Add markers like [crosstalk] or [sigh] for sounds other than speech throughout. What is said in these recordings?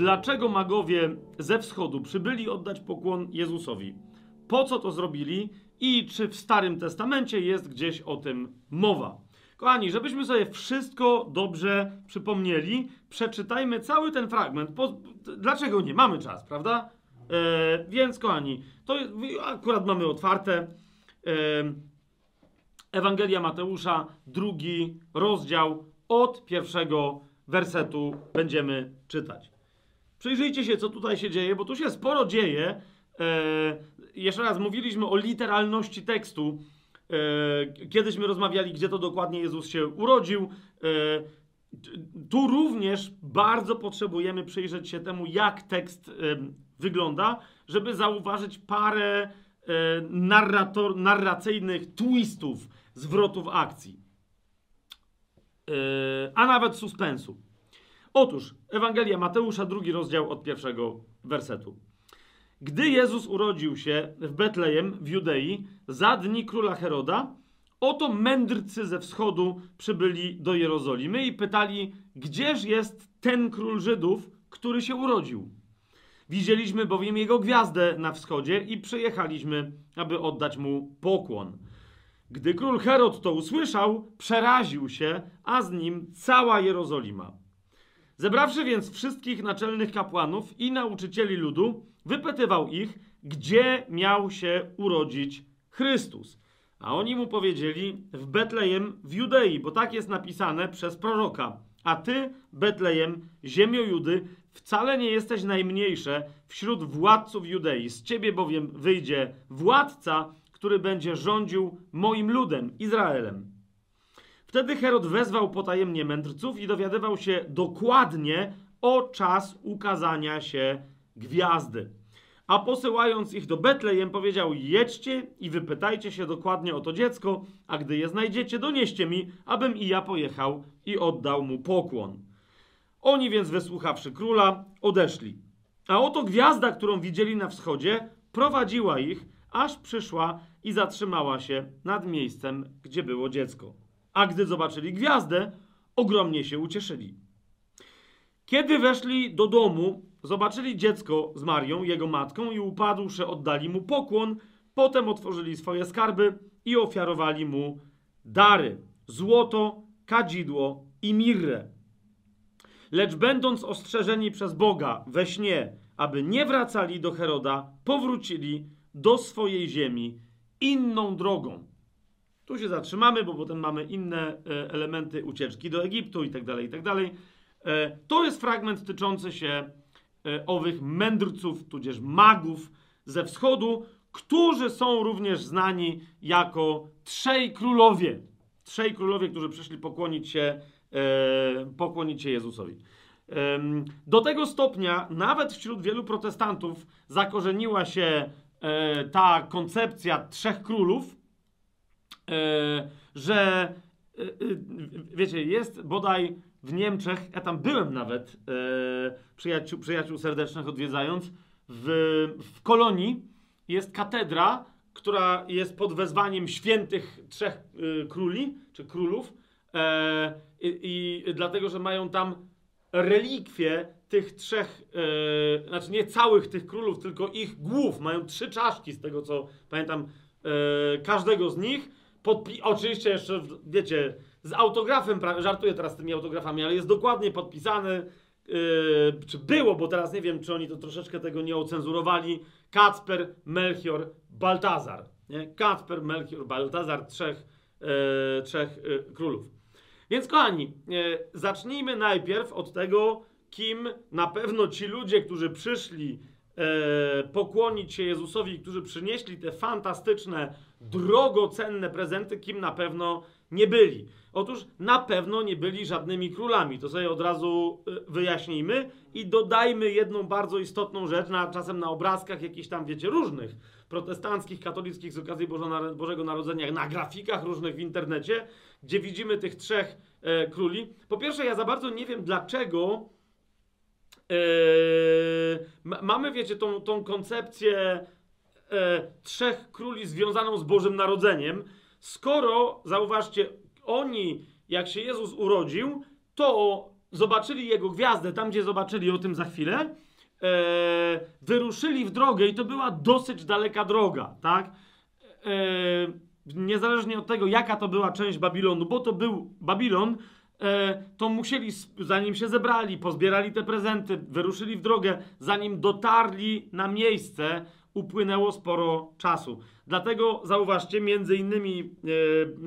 dlaczego magowie ze wschodu przybyli oddać pokłon Jezusowi. Po co to zrobili i czy w Starym Testamencie jest gdzieś o tym mowa. Kochani, żebyśmy sobie wszystko dobrze przypomnieli, przeczytajmy cały ten fragment. Po, dlaczego nie? Mamy czas, prawda? E, więc, kochani, to akurat mamy otwarte. E, Ewangelia Mateusza, drugi rozdział, od pierwszego wersetu będziemy czytać. Przyjrzyjcie się, co tutaj się dzieje, bo tu się sporo dzieje. E, jeszcze raz mówiliśmy o literalności tekstu. E, kiedyśmy rozmawiali, gdzie to dokładnie Jezus się urodził. E, tu również bardzo potrzebujemy przyjrzeć się temu, jak tekst wygląda, żeby zauważyć parę narrator, narracyjnych twistów, zwrotów akcji, a nawet suspensu. Otóż Ewangelia Mateusza, drugi rozdział od pierwszego wersetu. Gdy Jezus urodził się w Betlejem w Judei za dni króla Heroda, oto mędrcy ze wschodu przybyli do Jerozolimy i pytali, gdzież jest ten król Żydów, który się urodził. Widzieliśmy bowiem jego gwiazdę na wschodzie i przyjechaliśmy, aby oddać mu pokłon. Gdy król Herod to usłyszał, przeraził się, a z nim cała Jerozolima. Zebrawszy więc wszystkich naczelnych kapłanów i nauczycieli ludu, wypytywał ich, gdzie miał się urodzić Chrystus. A oni mu powiedzieli, w Betlejem w Judei, bo tak jest napisane przez proroka. A ty, Betlejem, ziemio Judy, wcale nie jesteś najmniejsze wśród władców Judei. Z ciebie bowiem wyjdzie władca, który będzie rządził moim ludem, Izraelem. Wtedy Herod wezwał potajemnie mędrców i dowiadywał się dokładnie o czas ukazania się gwiazdy. A posyłając ich do Betlejem, powiedział: Jedźcie i wypytajcie się dokładnie o to dziecko, a gdy je znajdziecie, donieście mi, abym i ja pojechał i oddał mu pokłon. Oni więc, wysłuchawszy króla, odeszli. A oto gwiazda, którą widzieli na wschodzie, prowadziła ich, aż przyszła i zatrzymała się nad miejscem, gdzie było dziecko. A gdy zobaczyli gwiazdę, ogromnie się ucieszyli. Kiedy weszli do domu, zobaczyli dziecko z Marią, jego matką, i upadłszy oddali mu pokłon. Potem otworzyli swoje skarby i ofiarowali mu dary: złoto, kadzidło i mirrę. Lecz będąc ostrzeżeni przez Boga we śnie, aby nie wracali do Heroda, powrócili do swojej ziemi inną drogą. Tu się zatrzymamy, bo potem mamy inne e, elementy ucieczki do Egiptu i tak dalej, i tak dalej. E, to jest fragment tyczący się e, owych mędrców, tudzież magów ze wschodu, którzy są również znani jako trzej królowie. Trzej królowie, którzy przyszli pokłonić się, pokłonić się Jezusowi. Do tego stopnia, nawet wśród wielu protestantów, zakorzeniła się ta koncepcja trzech królów, że wiecie, jest bodaj w Niemczech, ja tam byłem nawet, e, przyjaciół, przyjaciół serdecznych odwiedzając, w, w Kolonii jest katedra, która jest pod wezwaniem świętych trzech króli, czy królów, e, i, i, dlatego, że mają tam relikwie tych trzech, e, znaczy nie całych tych królów, tylko ich głów. Mają trzy czaszki, z tego co pamiętam, e, każdego z nich. Podpi- oczywiście jeszcze, wiecie, z autografem, żartuję teraz z tymi autografami, ale jest dokładnie podpisany, yy, czy było, bo teraz nie wiem, czy oni to troszeczkę tego nie ocenzurowali, Kacper, Melchior, Baltazar. Nie? Kacper, Melchior, Baltazar, trzech, yy, trzech yy, królów. Więc kochani, yy, zacznijmy najpierw od tego, kim na pewno ci ludzie, którzy przyszli yy, pokłonić się Jezusowi, którzy przynieśli te fantastyczne, drogocenne prezenty, kim na pewno nie byli. Otóż na pewno nie byli żadnymi królami. To sobie od razu y, wyjaśnijmy i dodajmy jedną bardzo istotną rzecz, na, czasem na obrazkach jakichś tam, wiecie, różnych protestanckich, katolickich z okazji Bożego Narodzenia, na grafikach różnych w internecie, gdzie widzimy tych trzech e, króli. Po pierwsze, ja za bardzo nie wiem, dlaczego e, mamy, wiecie, tą, tą koncepcję e, trzech króli związaną z Bożym Narodzeniem, skoro, zauważcie, oni, jak się Jezus urodził, to zobaczyli jego gwiazdę, tam gdzie zobaczyli, o tym za chwilę, e, wyruszyli w drogę i to była dosyć daleka droga, tak? E, niezależnie od tego, jaka to była część Babilonu, bo to był Babilon, e, to musieli, zanim się zebrali, pozbierali te prezenty, wyruszyli w drogę, zanim dotarli na miejsce, upłynęło sporo czasu. Dlatego zauważcie, między innymi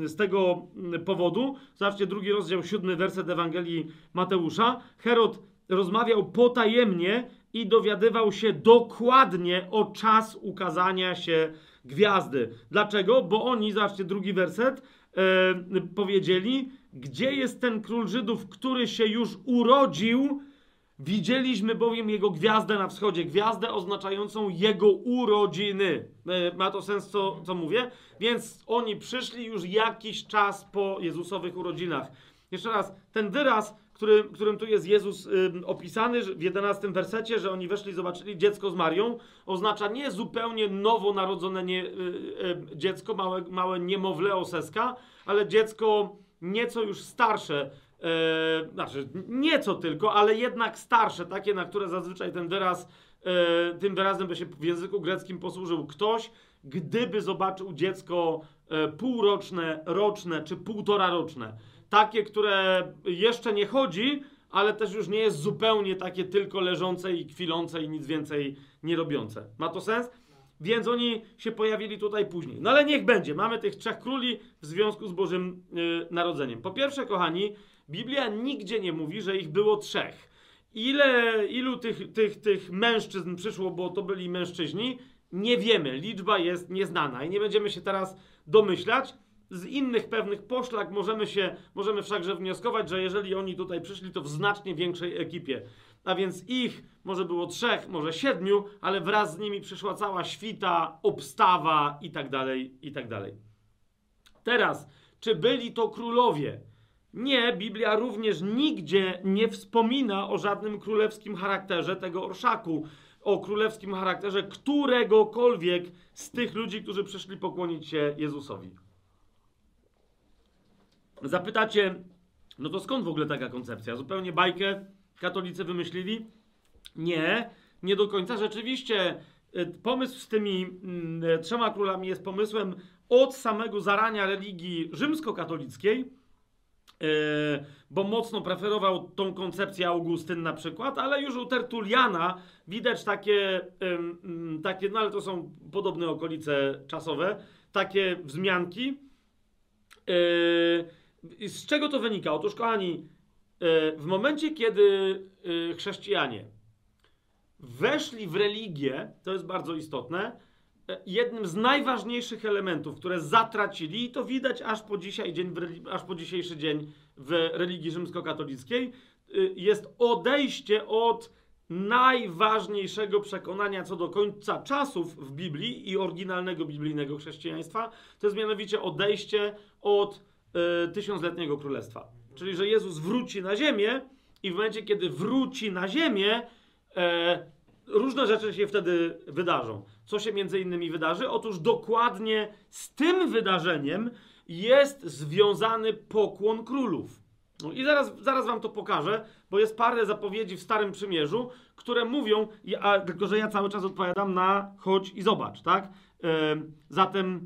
e, z tego powodu, zobaczcie drugi rozdział, siódmy werset Ewangelii Mateusza, Herod rozmawiał potajemnie i dowiadywał się dokładnie o czas ukazania się gwiazdy. Dlaczego? Bo oni, zobaczcie drugi werset, e, powiedzieli, gdzie jest ten król Żydów, który się już urodził, Widzieliśmy bowiem jego gwiazdę na wschodzie, gwiazdę oznaczającą jego urodziny. E, ma to sens, co, co mówię? Więc oni przyszli już jakiś czas po Jezusowych urodzinach. Jeszcze raz, ten wyraz, który, którym tu jest Jezus opisany w 11 wersecie, że oni weszli, zobaczyli dziecko z Marią, oznacza nie zupełnie nowonarodzone nie, y, y, dziecko, małe, małe niemowlę oseska, ale dziecko nieco już starsze, e, znaczy nieco tylko, ale jednak starsze, takie, na które zazwyczaj ten wyraz, e, tym wyrazem by się w języku greckim posłużył ktoś, gdyby zobaczył dziecko e, półroczne, roczne czy półtora roczne. Takie, które jeszcze nie chodzi, ale też już nie jest zupełnie takie tylko leżące i kwilące i nic więcej nie robiące. Ma to sens? Więc oni się pojawili tutaj później. No ale niech będzie. Mamy tych trzech króli w związku z Bożym yy, Narodzeniem. Po pierwsze, kochani, Biblia nigdzie nie mówi, że ich było trzech. Ile, ilu tych, tych, tych mężczyzn przyszło, bo to byli mężczyźni, nie wiemy. Liczba jest nieznana i nie będziemy się teraz domyślać. Z innych pewnych poszlak możemy się, możemy wszakże wnioskować, że jeżeli oni tutaj przyszli, to w znacznie większej ekipie. A więc ich może było trzech, może siedmiu, ale wraz z nimi przyszła cała świta, obstawa i tak dalej, i tak dalej. Teraz, czy byli to królowie? Nie, Biblia również nigdzie nie wspomina o żadnym królewskim charakterze tego orszaku, o królewskim charakterze któregokolwiek z tych ludzi, którzy przyszli pokłonić się Jezusowi. Zapytacie, no to skąd w ogóle taka koncepcja? Zupełnie bajkę katolicy wymyślili? Nie, nie do końca. Rzeczywiście y, pomysł z tymi mm, trzema królami jest pomysłem od samego zarania religii rzymskokatolickiej, E, bo mocno preferował tą koncepcję Augustyn na przykład, ale już u Tertuliana widać takie, takie no ale to są podobne okolice czasowe, takie wzmianki. E, z czego to wynika? Otóż, kochani, e, w momencie, kiedy chrześcijanie weszli w religię, to jest bardzo istotne, jednym z najważniejszych elementów, które zatracili, i to widać aż po, dzisiaj dzień, aż po dzisiejszy dzień w religii rzymskokatolickiej, y, jest odejście od najważniejszego przekonania co do końca czasów w Biblii i oryginalnego biblijnego chrześcijaństwa, to jest mianowicie odejście od y, tysiącletniego królestwa. Czyli, że Jezus wróci na ziemię i w momencie, kiedy wróci na ziemię, e, różne rzeczy się wtedy wydarzą. Co się między innymi wydarzy? Otóż dokładnie z tym wydarzeniem jest związany pokłon królów. No i zaraz, zaraz wam to pokażę, bo jest parę zapowiedzi w Starym Przymierzu, które mówią, a, tylko że ja cały czas odpowiadam na chodź i zobacz, tak? Yy, zatem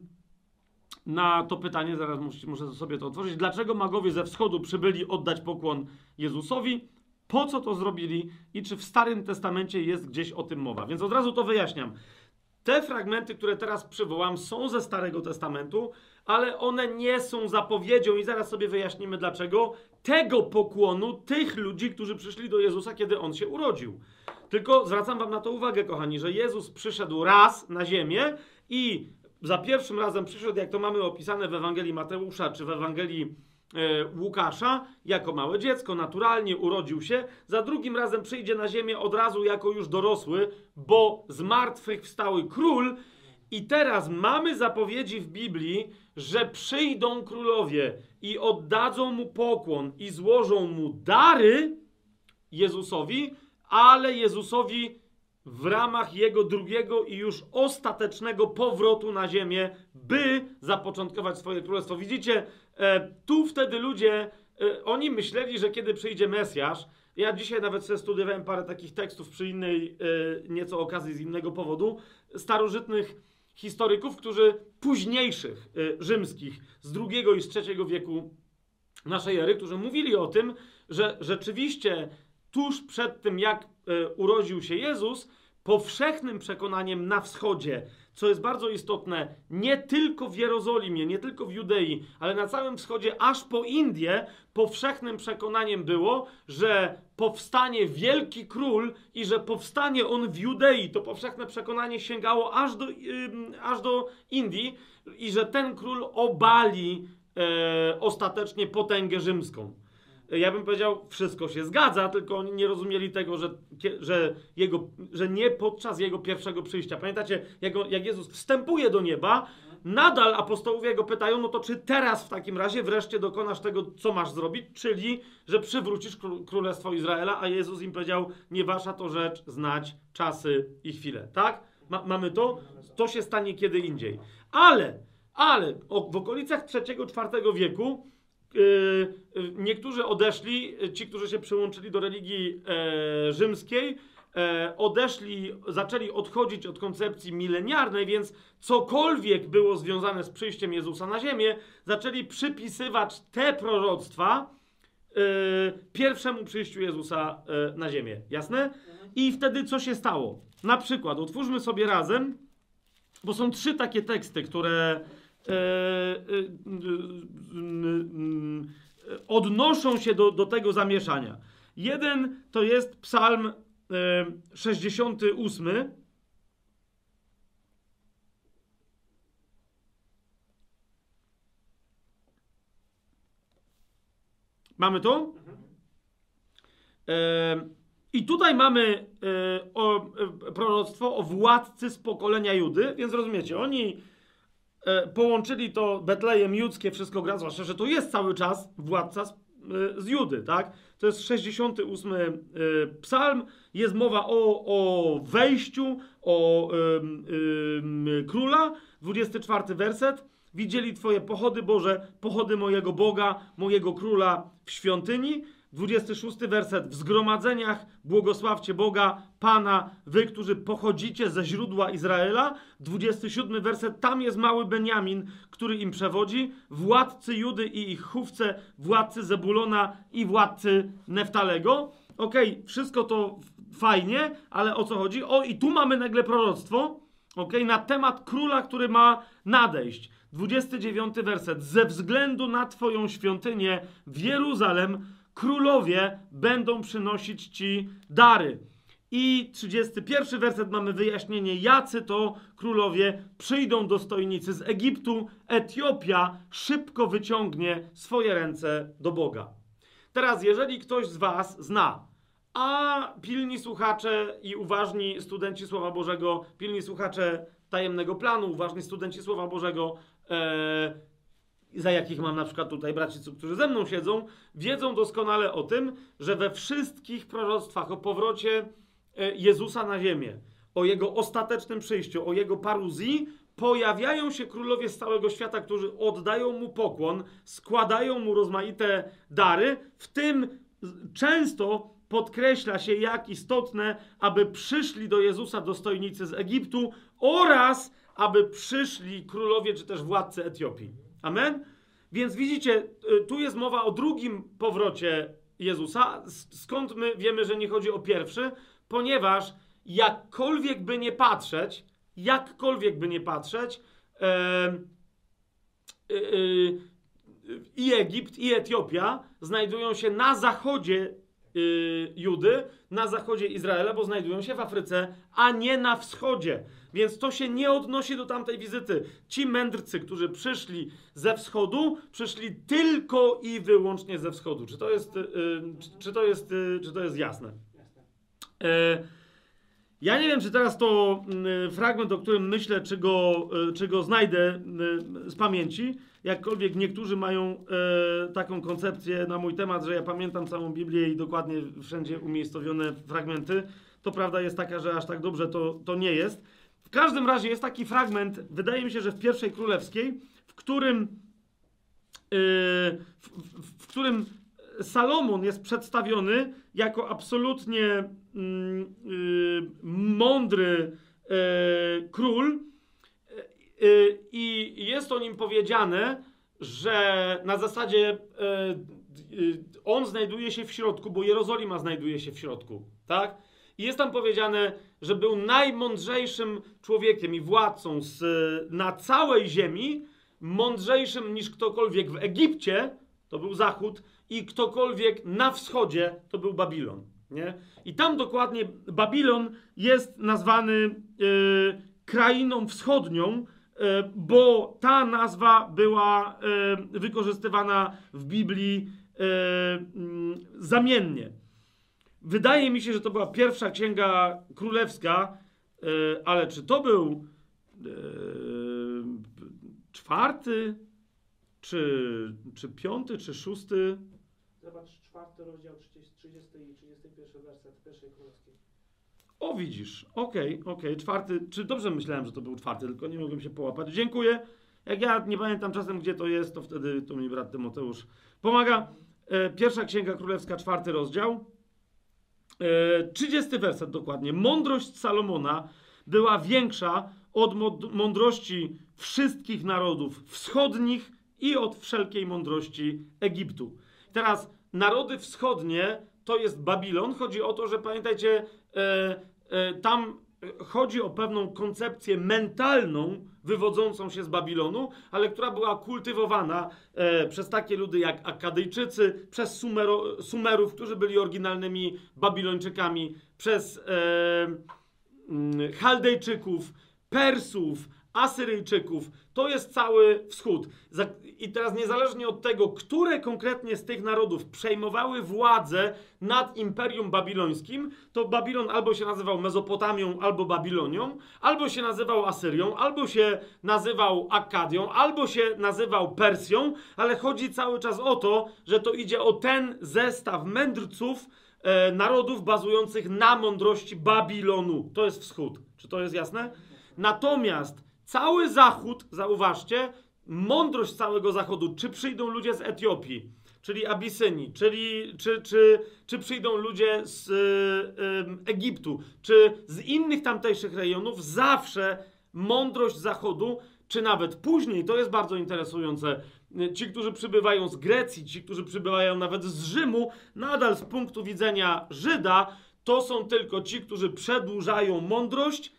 na to pytanie, zaraz muszę, muszę sobie to otworzyć, dlaczego magowie ze wschodu przybyli oddać pokłon Jezusowi? Po co to zrobili i czy w Starym Testamencie jest gdzieś o tym mowa? Więc od razu to wyjaśniam. Te fragmenty, które teraz przywołam, są ze Starego Testamentu, ale one nie są zapowiedzią, i zaraz sobie wyjaśnimy dlaczego, tego pokłonu tych ludzi, którzy przyszli do Jezusa, kiedy on się urodził. Tylko zwracam Wam na to uwagę, kochani, że Jezus przyszedł raz na ziemię i za pierwszym razem przyszedł, jak to mamy opisane w Ewangelii Mateusza czy w Ewangelii Łukasza jako małe dziecko, naturalnie urodził się, za drugim razem przyjdzie na ziemię od razu jako już dorosły, bo z martwych wstały król. I teraz mamy zapowiedzi w Biblii, że przyjdą królowie i oddadzą mu pokłon i złożą mu dary Jezusowi, ale Jezusowi w ramach jego drugiego i już ostatecznego powrotu na ziemię, by zapoczątkować swoje królestwo. Widzicie, E, tu wtedy ludzie y, oni myśleli, że kiedy przyjdzie Mesjasz, ja dzisiaj nawet sobie studiowałem parę takich tekstów przy innej y, nieco okazji z innego powodu, starożytnych historyków, którzy późniejszych rzymskich z drugiego i z trzeciego wieku naszej ery, którzy mówili o tym, że rzeczywiście tuż przed tym, jak urodził się Jezus, powszechnym przekonaniem na wschodzie, co jest bardzo istotne, nie tylko w Jerozolimie, nie tylko w Judei, ale na całym wschodzie, aż po Indię, powszechnym przekonaniem było, że powstanie wielki król i że powstanie on w Judei. To powszechne przekonanie sięgało aż do, yy, aż do Indii i że ten król obali e, ostatecznie potęgę rzymską ja bym powiedział, wszystko się zgadza, tylko oni nie rozumieli tego, że, że, jego, że nie podczas jego pierwszego przyjścia. Pamiętacie, jak, Jezus wstępuje do nieba, nadal apostołowie go pytają, no to czy teraz w takim razie wreszcie dokonasz tego, co masz zrobić, czyli, że przywrócisz królestwo Izraela, a Jezus im powiedział, nie wasza to rzecz znać czasy i chwile, tak? Ma, mamy to? To się stanie kiedy indziej. Ale, ale w okolicach III-IV wieku niektórzy odeszli, ci, którzy się przyłączyli do religii e, rzymskiej, e, odeszli, zaczęli odchodzić od koncepcji mileniarnej, więc cokolwiek było związane z przyjściem Jezusa na ziemię, zaczęli przypisywać te proroctwa e, pierwszemu przyjściu Jezusa na ziemię. Jasne? I wtedy co się stało? Na przykład, otwórzmy sobie razem, bo są trzy takie teksty, które odnoszą się do, do tego zamieszania. Jeden to jest Psalm 68. Mamy to? I tutaj mamy o, proroctwo o władcy z pokolenia Judy, więc rozumiecie, oni E, połączyli to Betlejem judzkie, wszystko gra, zwłaszcza, że to jest cały czas władca z, e, z Judy, tak? To jest 68 e, psalm, jest mowa o, o wejściu, o króla, 24 werset. Widzieli Twoje pochody, Boże, pochody mojego Boga, mojego króla w świątyni. 26 werset. W zgromadzeniach błogosławcie Boga, Pana, wy, którzy pochodzicie ze źródła Izraela. 27 werset. Tam jest mały Beniamin, który im przewodzi. Władcy Judy i ich chówce, władcy Zebulona i władcy Neftalego. Okej, okay, wszystko to fajnie, ale o co chodzi? O, i tu mamy nagle proroctwo, okay, na temat króla, który ma nadejść. 29 werset. Ze względu na Twoją świątynię w Jeruzalem królowie będą przynosić ci dary. I 31 werset mamy wyjaśnienie, jacy to królowie przyjdą dostojnicy z Egiptu. Etiopia szybko wyciągnie swoje ręce do Boga. Teraz, jeżeli ktoś z Was zna, a pilni słuchacze i uważni studenci Słowa Bożego, pilni słuchacze tajemnego planu, uważni studenci Słowa Bożego, e, za jakich mam na przykład tutaj braci, którzy ze mną siedzą, wiedzą doskonale o tym, że we wszystkich proroctwach o powrocie e, Jezusa na ziemię, o jego ostatecznym przyjściu, o jego paruzji, pojawiają się królowie z całego świata, którzy oddają mu pokłon, składają mu rozmaite dary, w tym często podkreśla się, jak istotne, aby przyszli do Jezusa dostojnicy z Egiptu oraz aby przyszli królowie czy też władcy Etiopii. Amen? Więc widzicie, y, tu jest mowa o drugim powrocie Jezusa. Skąd my wiemy, że nie chodzi o pierwszy? Ponieważ jakkolwiek by nie patrzeć, jakkolwiek by nie patrzeć, e, i Egipt, i Etiopia znajdują się na zachodzie y, Judy, na zachodzie Izraela, bo znajdują się w Afryce, a nie na wschodzie. Więc to się nie odnosi do tamtej wizyty. Ci mędrcy, którzy przyszli ze wschodu, przyszli tylko i wyłącznie ze wschodu. Czy to jest, yy, czy, czy, to jest, yy, czy to jest jasne? Yy, ja nie wiem, czy teraz to y, fragment, o którym myślę, czy go, y, czy go znajdę z pamięci. Jakkolwiek niektórzy mają taką koncepcję na mój temat, że ja pamiętam całą Biblię i dokładnie wszędzie umiejscowione fragmenty. To prawda jest taka, że aż tak dobrze to, to nie jest. W każdym razie jest taki fragment, wydaje mi się, że w pierwszej królewskiej, w którym, yy, w, w, w, którym Salomon jest przedstawiony jako absolutnie mm, y, mądry y, król y, i jest o nim powiedziane, że na zasadzie y, y, on znajduje się w środku, bo Jerozolima znajduje się w środku, tak? I jest tam powiedziane, że był najmądrzejszym człowiekiem i władcą z, na całej ziemi, mądrzejszym niż ktokolwiek w Egipcie, to był Zachód, i ktokolwiek na wschodzie, to był Babilon. Nie? I tam dokładnie Babilon jest nazwany y, krainą wschodnią, y, bo ta nazwa była y, wykorzystywana w Biblii mm, zamiennie. Wydaje mi się, że to była pierwsza księga królewska, ale czy to był czwarty, czy, czy piąty, czy szósty? Zobacz, czwarty rozdział, 30, 30 i 31 werset pierwszej królewskiej. O, widzisz. Okej, okay, okej. Okay. Czwarty. Czy dobrze myślałem, że to był czwarty, tylko nie mogłem się połapać. Dziękuję. Jak ja nie pamiętam czasem, gdzie to jest, to wtedy to mi brat Tymoteusz pomaga. E, pierwsza Księga Królewska, czwarty rozdział. E, 30 werset dokładnie. Mądrość Salomona była większa od mądrości wszystkich narodów wschodnich i od wszelkiej mądrości Egiptu. Teraz narody wschodnie to jest Babilon. Chodzi o to, że pamiętajcie, e, e, tam chodzi o pewną koncepcję mentalną wywodzącą się z Babilonu, ale która była kultywowana e, przez takie ludy jak Akadyjczycy, przez Sumero, Sumerów, którzy byli oryginalnymi Babilończykami, przez e, mm, Chaldejczyków, Persów, Asyryjczyków. To jest cały wschód. I teraz niezależnie od tego, które konkretnie z tych narodów przejmowały władzę nad Imperium Babilońskim, to Babilon albo się nazywał Mezopotamią, albo Babilonią, albo się nazywał Asyrią, albo się nazywał Akkadią, albo się nazywał Persją, ale chodzi cały czas o to, że to idzie o ten zestaw mędrców, e, narodów bazujących na mądrości Babilonu. To jest wschód. Czy to jest jasne? Natomiast cały Zachód, zauważcie, mądrość całego Zachodu, czy przyjdą ludzie z Etiopii, czyli Abysynii, czyli, czy, czy, czy przyjdą ludzie z y, y, Egiptu, czy z innych tamtejszych rejonów, zawsze mądrość Zachodu, czy nawet później, to jest bardzo interesujące, ci, którzy przybywają z Grecji, ci, którzy przybywają nawet z Rzymu, nadal z punktu widzenia Żyda, to są tylko ci, którzy przedłużają mądrość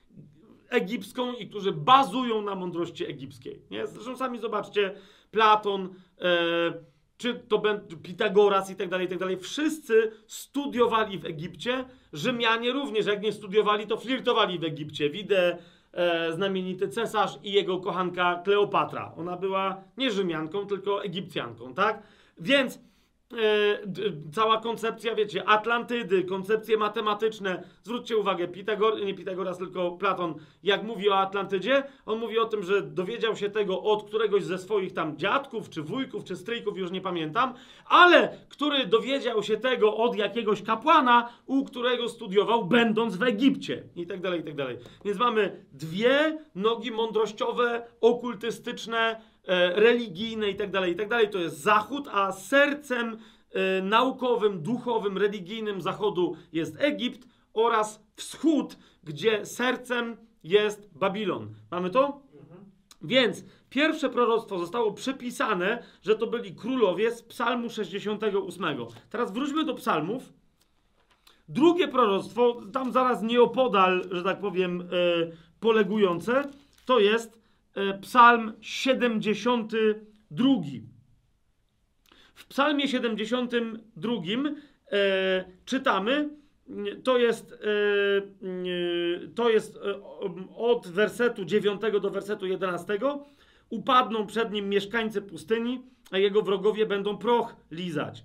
egipską i którzy bazują na mądrości egipskiej. Nie? Zresztą sami zobaczcie, Platon, e, czy to Pitagoras i tak dalej, i tak dalej. Wszyscy studiowali w Egipcie, Rzymianie również, jak nie studiowali, to flirtowali w Egipcie. Widzę e, znamienity cesarz i jego kochanka Kleopatra. Ona była nie Rzymianką, tylko Egipcjanką, tak? Więc E, cała koncepcja, wiecie, Atlantydy, koncepcje matematyczne. Zwróćcie uwagę, Pitagor, nie Pitagoras, tylko Platon, jak mówi o Atlantydzie, on mówi o tym, że dowiedział się tego od któregoś ze swoich tam dziadków, czy wujków, czy stryjków, już nie pamiętam, ale który dowiedział się tego od jakiegoś kapłana, u którego studiował, będąc w Egipcie, i tak dalej, i tak dalej. Więc mamy dwie nogi mądrościowe, okultystyczne, religijne itd., tak itd. Tak to jest Zachód, a sercem e, naukowym, duchowym, religijnym Zachodu jest Egipt oraz Wschód, gdzie sercem jest Babilon. Mamy to? Mhm. Więc pierwsze proroctwo zostało przypisane, że to byli królowie z Psalmu 68. Teraz wróćmy do psalmów. Drugie proroctwo, tam zaraz nieopodal, że tak powiem, yy, polegujące, to jest E, psalm 72. W psalmie 72 e, czytamy, to jest, e, to jest e, od wersetu 9 do wersetu 11. Upadną przed nim mieszkańcy pustyni, a jego wrogowie będą proch lizać.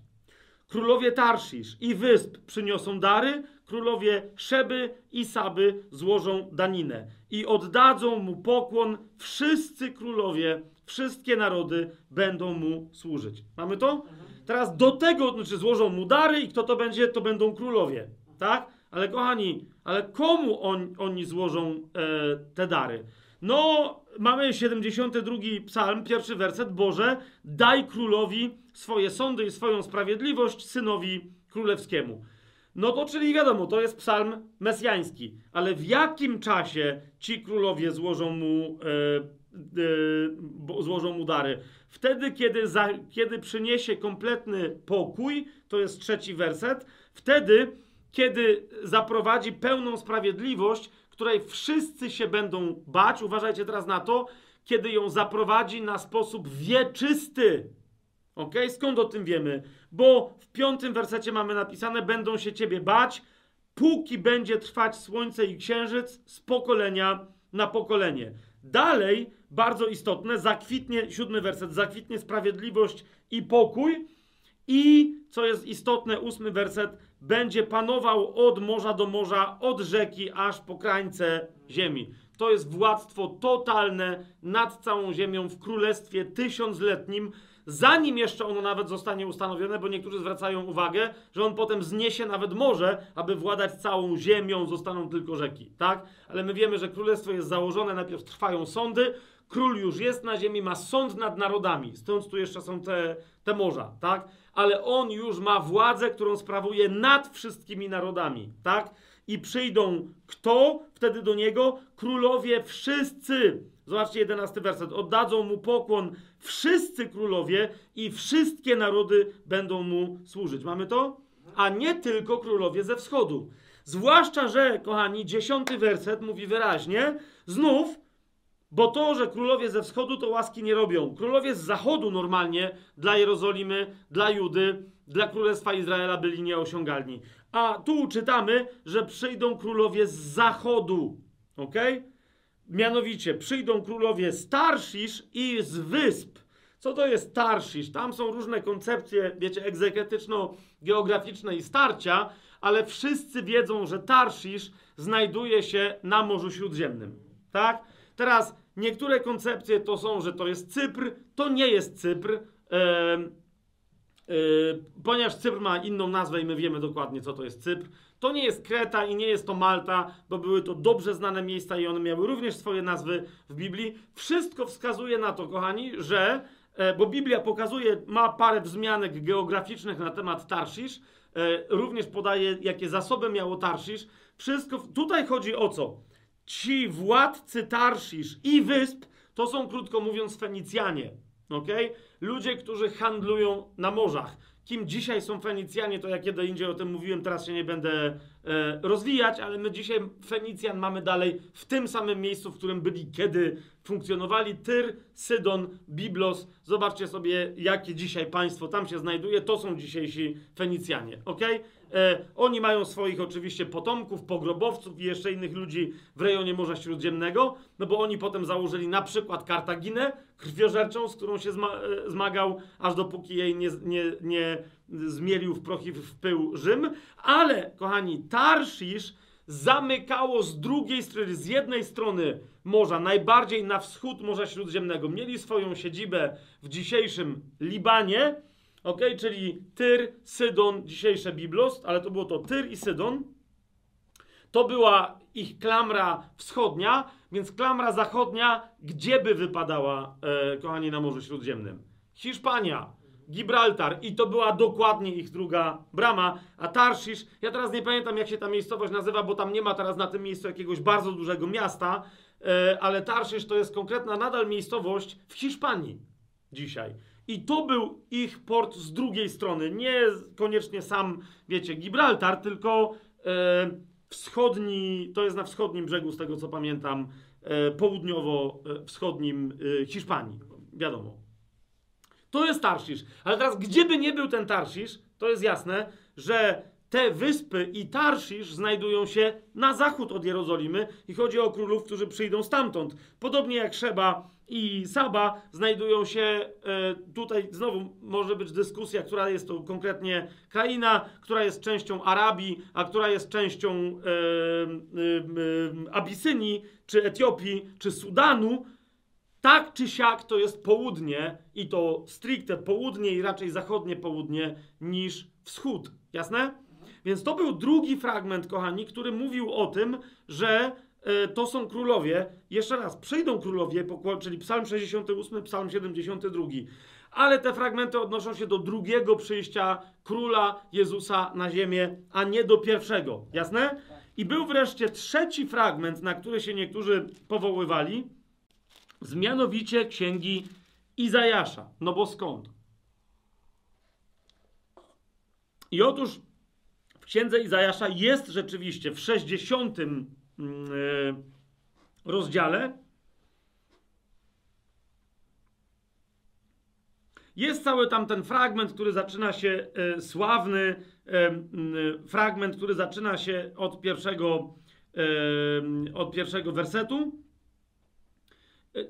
Królowie Tarszisz i wysp przyniosą dary, królowie Szeby i Saby złożą daninę i oddadzą mu pokłon. Wszyscy królowie, wszystkie narody będą mu służyć. Mamy to? Teraz do tego, znaczy złożą mu dary i kto to będzie? To będą królowie, tak? Ale kochani, ale komu on, oni złożą e, te dary? No, mamy 72 psalm, pierwszy werset. Boże, daj królowi swoje sądy i swoją sprawiedliwość synowi królewskiemu. No to czyli wiadomo, to jest psalm mesjański. Ale w jakim czasie ci królowie złożą mu, e, e, złożą mu dary? Wtedy, kiedy, za, kiedy przyniesie kompletny pokój, to jest trzeci werset. Wtedy, kiedy zaprowadzi pełną sprawiedliwość, której wszyscy się będą bać. Uważajcie teraz na to, kiedy ją zaprowadzi na sposób wieczysty. Ok? Skąd o tym wiemy? Bo w piątym wersecie mamy napisane: Będą się ciebie bać, póki będzie trwać słońce i księżyc z pokolenia na pokolenie. Dalej, bardzo istotne, zakwitnie, siódmy werset, zakwitnie sprawiedliwość i pokój. I, co jest istotne, ósmy werset, będzie panował od morza do morza, od rzeki aż po krańce ziemi. To jest władztwo totalne nad całą ziemią w królestwie tysiącletnim, zanim jeszcze ono nawet zostanie ustanowione, bo niektórzy zwracają uwagę, że on potem zniesie nawet morze, aby władać całą ziemią, zostaną tylko rzeki, tak? Ale my wiemy, że królestwo jest założone, najpierw trwają sądy, król już jest na ziemi, ma sąd nad narodami, stąd tu jeszcze są te, te morza, tak? Ale on już ma władzę, którą sprawuje nad wszystkimi narodami, tak? I przyjdą kto wtedy do niego? Królowie wszyscy. Zobaczcie, jedenasty werset. Oddadzą mu pokłon wszyscy królowie i wszystkie narody będą mu służyć. Mamy to? A nie tylko królowie ze wschodu. Zwłaszcza, że, kochani, dziesiąty werset mówi wyraźnie, znów bo to, że królowie ze wschodu to łaski nie robią. Królowie z zachodu normalnie dla Jerozolimy, dla Judy, dla królestwa Izraela byli nieosiągalni. A tu czytamy, że przyjdą królowie z zachodu. Ok? Mianowicie przyjdą królowie z i z wysp. Co to jest Tarszisz? Tam są różne koncepcje, wiecie, egzeketyczno-geograficzne i starcia, ale wszyscy wiedzą, że Tarszisz znajduje się na Morzu Śródziemnym. Tak? Teraz niektóre koncepcje to są, że to jest Cypr, to nie jest Cypr, em, e, ponieważ Cypr ma inną nazwę i my wiemy dokładnie, co to jest Cypr. To nie jest Kreta i nie jest to Malta, bo były to dobrze znane miejsca i one miały również swoje nazwy w Biblii. Wszystko wskazuje na to, kochani, że, e, bo Biblia pokazuje, ma parę wzmianek geograficznych na temat Tarszisz, e, również podaje, jakie zasoby miało Tarszisz. Wszystko, tutaj chodzi o co? Ci władcy Tarszisz i wysp to są, krótko mówiąc, Fenicjanie. Okay? Ludzie, którzy handlują na morzach. Kim dzisiaj są Fenicjanie, to ja kiedy indziej o tym mówiłem, teraz się nie będę rozwijać, ale my dzisiaj Fenicjan mamy dalej w tym samym miejscu, w którym byli, kiedy funkcjonowali Tyr, Sydon, Biblos. Zobaczcie sobie, jakie dzisiaj państwo tam się znajduje. To są dzisiejsi Fenicjanie. ok? E, oni mają swoich oczywiście potomków, pogrobowców i jeszcze innych ludzi w rejonie Morza Śródziemnego, no bo oni potem założyli na przykład Kartaginę krwiożerczą, z którą się e, zmagał, aż dopóki jej nie, nie, nie zmielił w proch i w pył Rzym. Ale, kochani, Tarszisz zamykało z drugiej strony, z jednej strony morza, najbardziej na wschód Morza Śródziemnego. Mieli swoją siedzibę w dzisiejszym Libanie, ok, czyli Tyr, Sydon, dzisiejsze Biblos, ale to było to Tyr i Sydon. To była ich klamra wschodnia, więc klamra zachodnia, gdzie by wypadała, e, kochani, na Morzu Śródziemnym? Hiszpania, Gibraltar. I to była dokładnie ich druga brama, a Tarszisz, ja teraz nie pamiętam jak się ta miejscowość nazywa, bo tam nie ma teraz na tym miejscu jakiegoś bardzo dużego miasta, e, ale Tarszisz to jest konkretna nadal miejscowość w Hiszpanii dzisiaj. I to był ich port z drugiej strony, nie koniecznie sam, wiecie, Gibraltar, tylko e, wschodni, to jest na wschodnim brzegu, z tego co pamiętam, e, południowo-wschodnim Hiszpanii, wiadomo. To jest Tarszisz. Ale teraz, gdzie by nie był ten Tarszisz, to jest jasne, że te wyspy i Tarszisz znajdują się na zachód od Jerozolimy i chodzi o królów, którzy przyjdą stamtąd. Podobnie jak Szeba i Saba znajdują się e, tutaj, znowu może być dyskusja, która jest to konkretnie kraina, która jest częścią Arabii, a która jest częścią Abisynii, czy Etiopii, czy Sudanu. Tak czy siak to jest południe i to stricte południe i raczej zachodnie południe niż wschód. Jasne? Więc to był drugi fragment, kochani, który mówił o tym, że e, to są królowie. Jeszcze raz, przyjdą królowie, czyli Psalm 68, Psalm 72. Ale te fragmenty odnoszą się do drugiego przyjścia króla Jezusa na ziemię, a nie do pierwszego. Jasne? I był wreszcie trzeci fragment, na który się niektórzy powoływali, z mianowicie księgi Izajasza. No bo skąd? I otóż w księdze Izajasza jest rzeczywiście w 60 mm, e, rozdziale Jest cały tam ten fragment, który zaczyna się e, sławny, e, m, fragment, który zaczyna się od pierwszego, e, od pierwszego wersetu.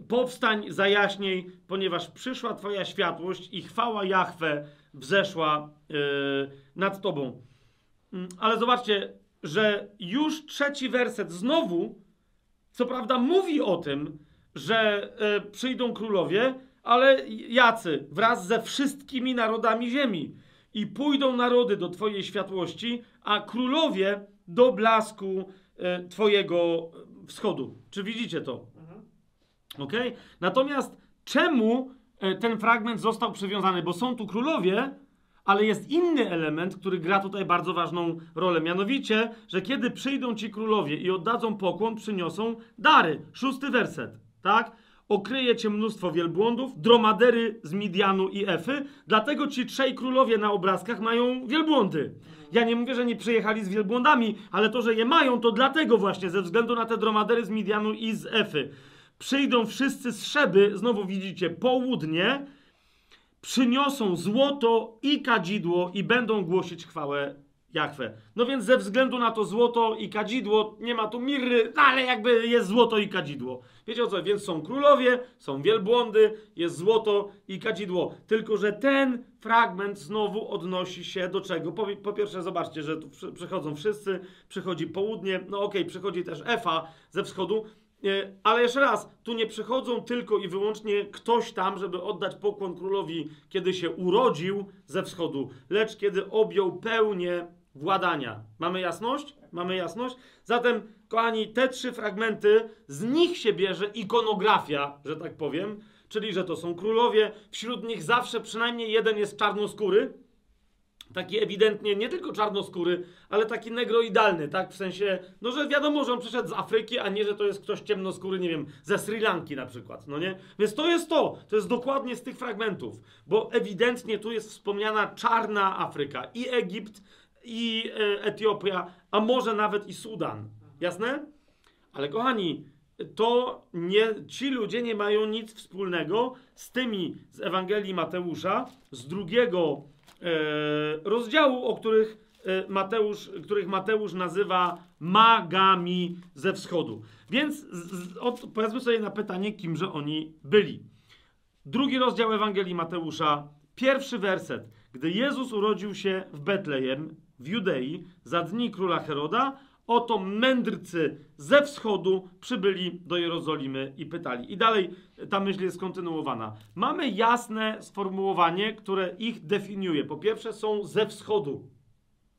Powstań, zajaśniej, ponieważ przyszła Twoja światłość i chwała Jahwe wzeszła e, nad Tobą. Mm, Ale zobaczcie, że już trzeci werset znowu, co prawda, mówi o tym, że e, przyjdą królowie, ale jacy? Wraz ze wszystkimi narodami ziemi. I pójdą narody do Twojej światłości, a królowie do blasku e, Twojego wschodu. Czy widzicie to? Ok? Natomiast czemu e, ten fragment został przywiązany? Bo są tu królowie, ale jest inny element, który gra tutaj bardzo ważną rolę. Mianowicie, że kiedy przyjdą ci królowie i oddadzą pokłon, przyniosą dary. Szósty werset, tak? Okryje cię mnóstwo wielbłądów, dromadery z Midianu i Efy, dlatego ci trzej królowie na obrazkach mają wielbłądy. Ja nie mówię, że nie przyjechali z wielbłądami, ale to, że je mają, to dlatego właśnie, ze względu na te dromadery z Midianu i z Efy. Przyjdą wszyscy z Szeby, znowu widzicie, południe, przyniosą złoto i kadzidło i będą głosić chwałę Jachwę. No więc ze względu na to złoto i kadzidło, nie ma tu mirry, no ale jakby jest złoto i kadzidło. Wiecie o co? Więc są królowie, są wielbłądy, jest złoto i kadzidło. Tylko, że ten fragment znowu odnosi się do czego? Po, po pierwsze, zobaczcie, że tu przy, przychodzą wszyscy, przychodzi południe, no okej, przychodzi też Efa ze wschodu, Ale jeszcze raz, tu nie przychodzą tylko i wyłącznie ktoś tam, żeby oddać pokłon królowi, kiedy się urodził ze wschodu, lecz kiedy objął pełnię władania. Mamy jasność? Mamy jasność? Zatem, kochani, te trzy fragmenty, z nich się bierze ikonografia, że tak powiem, czyli że to są królowie, wśród nich zawsze przynajmniej jeden jest czarnoskóry, taki ewidentnie nie tylko czarnoskóry, ale taki negroidalny, tak? W sensie, no że wiadomo, że on przyszedł z Afryki, a nie, że to jest ktoś ciemnoskóry, nie wiem, ze Sri Lanki na przykład, no nie? Więc to jest to, to jest dokładnie z tych fragmentów, bo ewidentnie tu jest wspomniana czarna Afryka, i Egipt, i e, Etiopia, a może nawet i Sudan. Jasne? Ale kochani, to nie, ci ludzie nie mają nic wspólnego z tymi z Ewangelii Mateusza, z drugiego rozdziału, o których e, Mateusz, których Mateusz nazywa magami ze wschodu. Więc z, odpowiedzmy sobie na pytanie, kimże oni byli. Drugi rozdział Ewangelii Mateusza, pierwszy werset. Gdy Jezus urodził się w Betlejem, w Judei, za dni króla Heroda, oto mędrcy ze wschodu przybyli do Jerozolimy i pytali. I dalej ta myśl jest kontynuowana. Mamy jasne sformułowanie, które ich definiuje. Po pierwsze, są ze wschodu.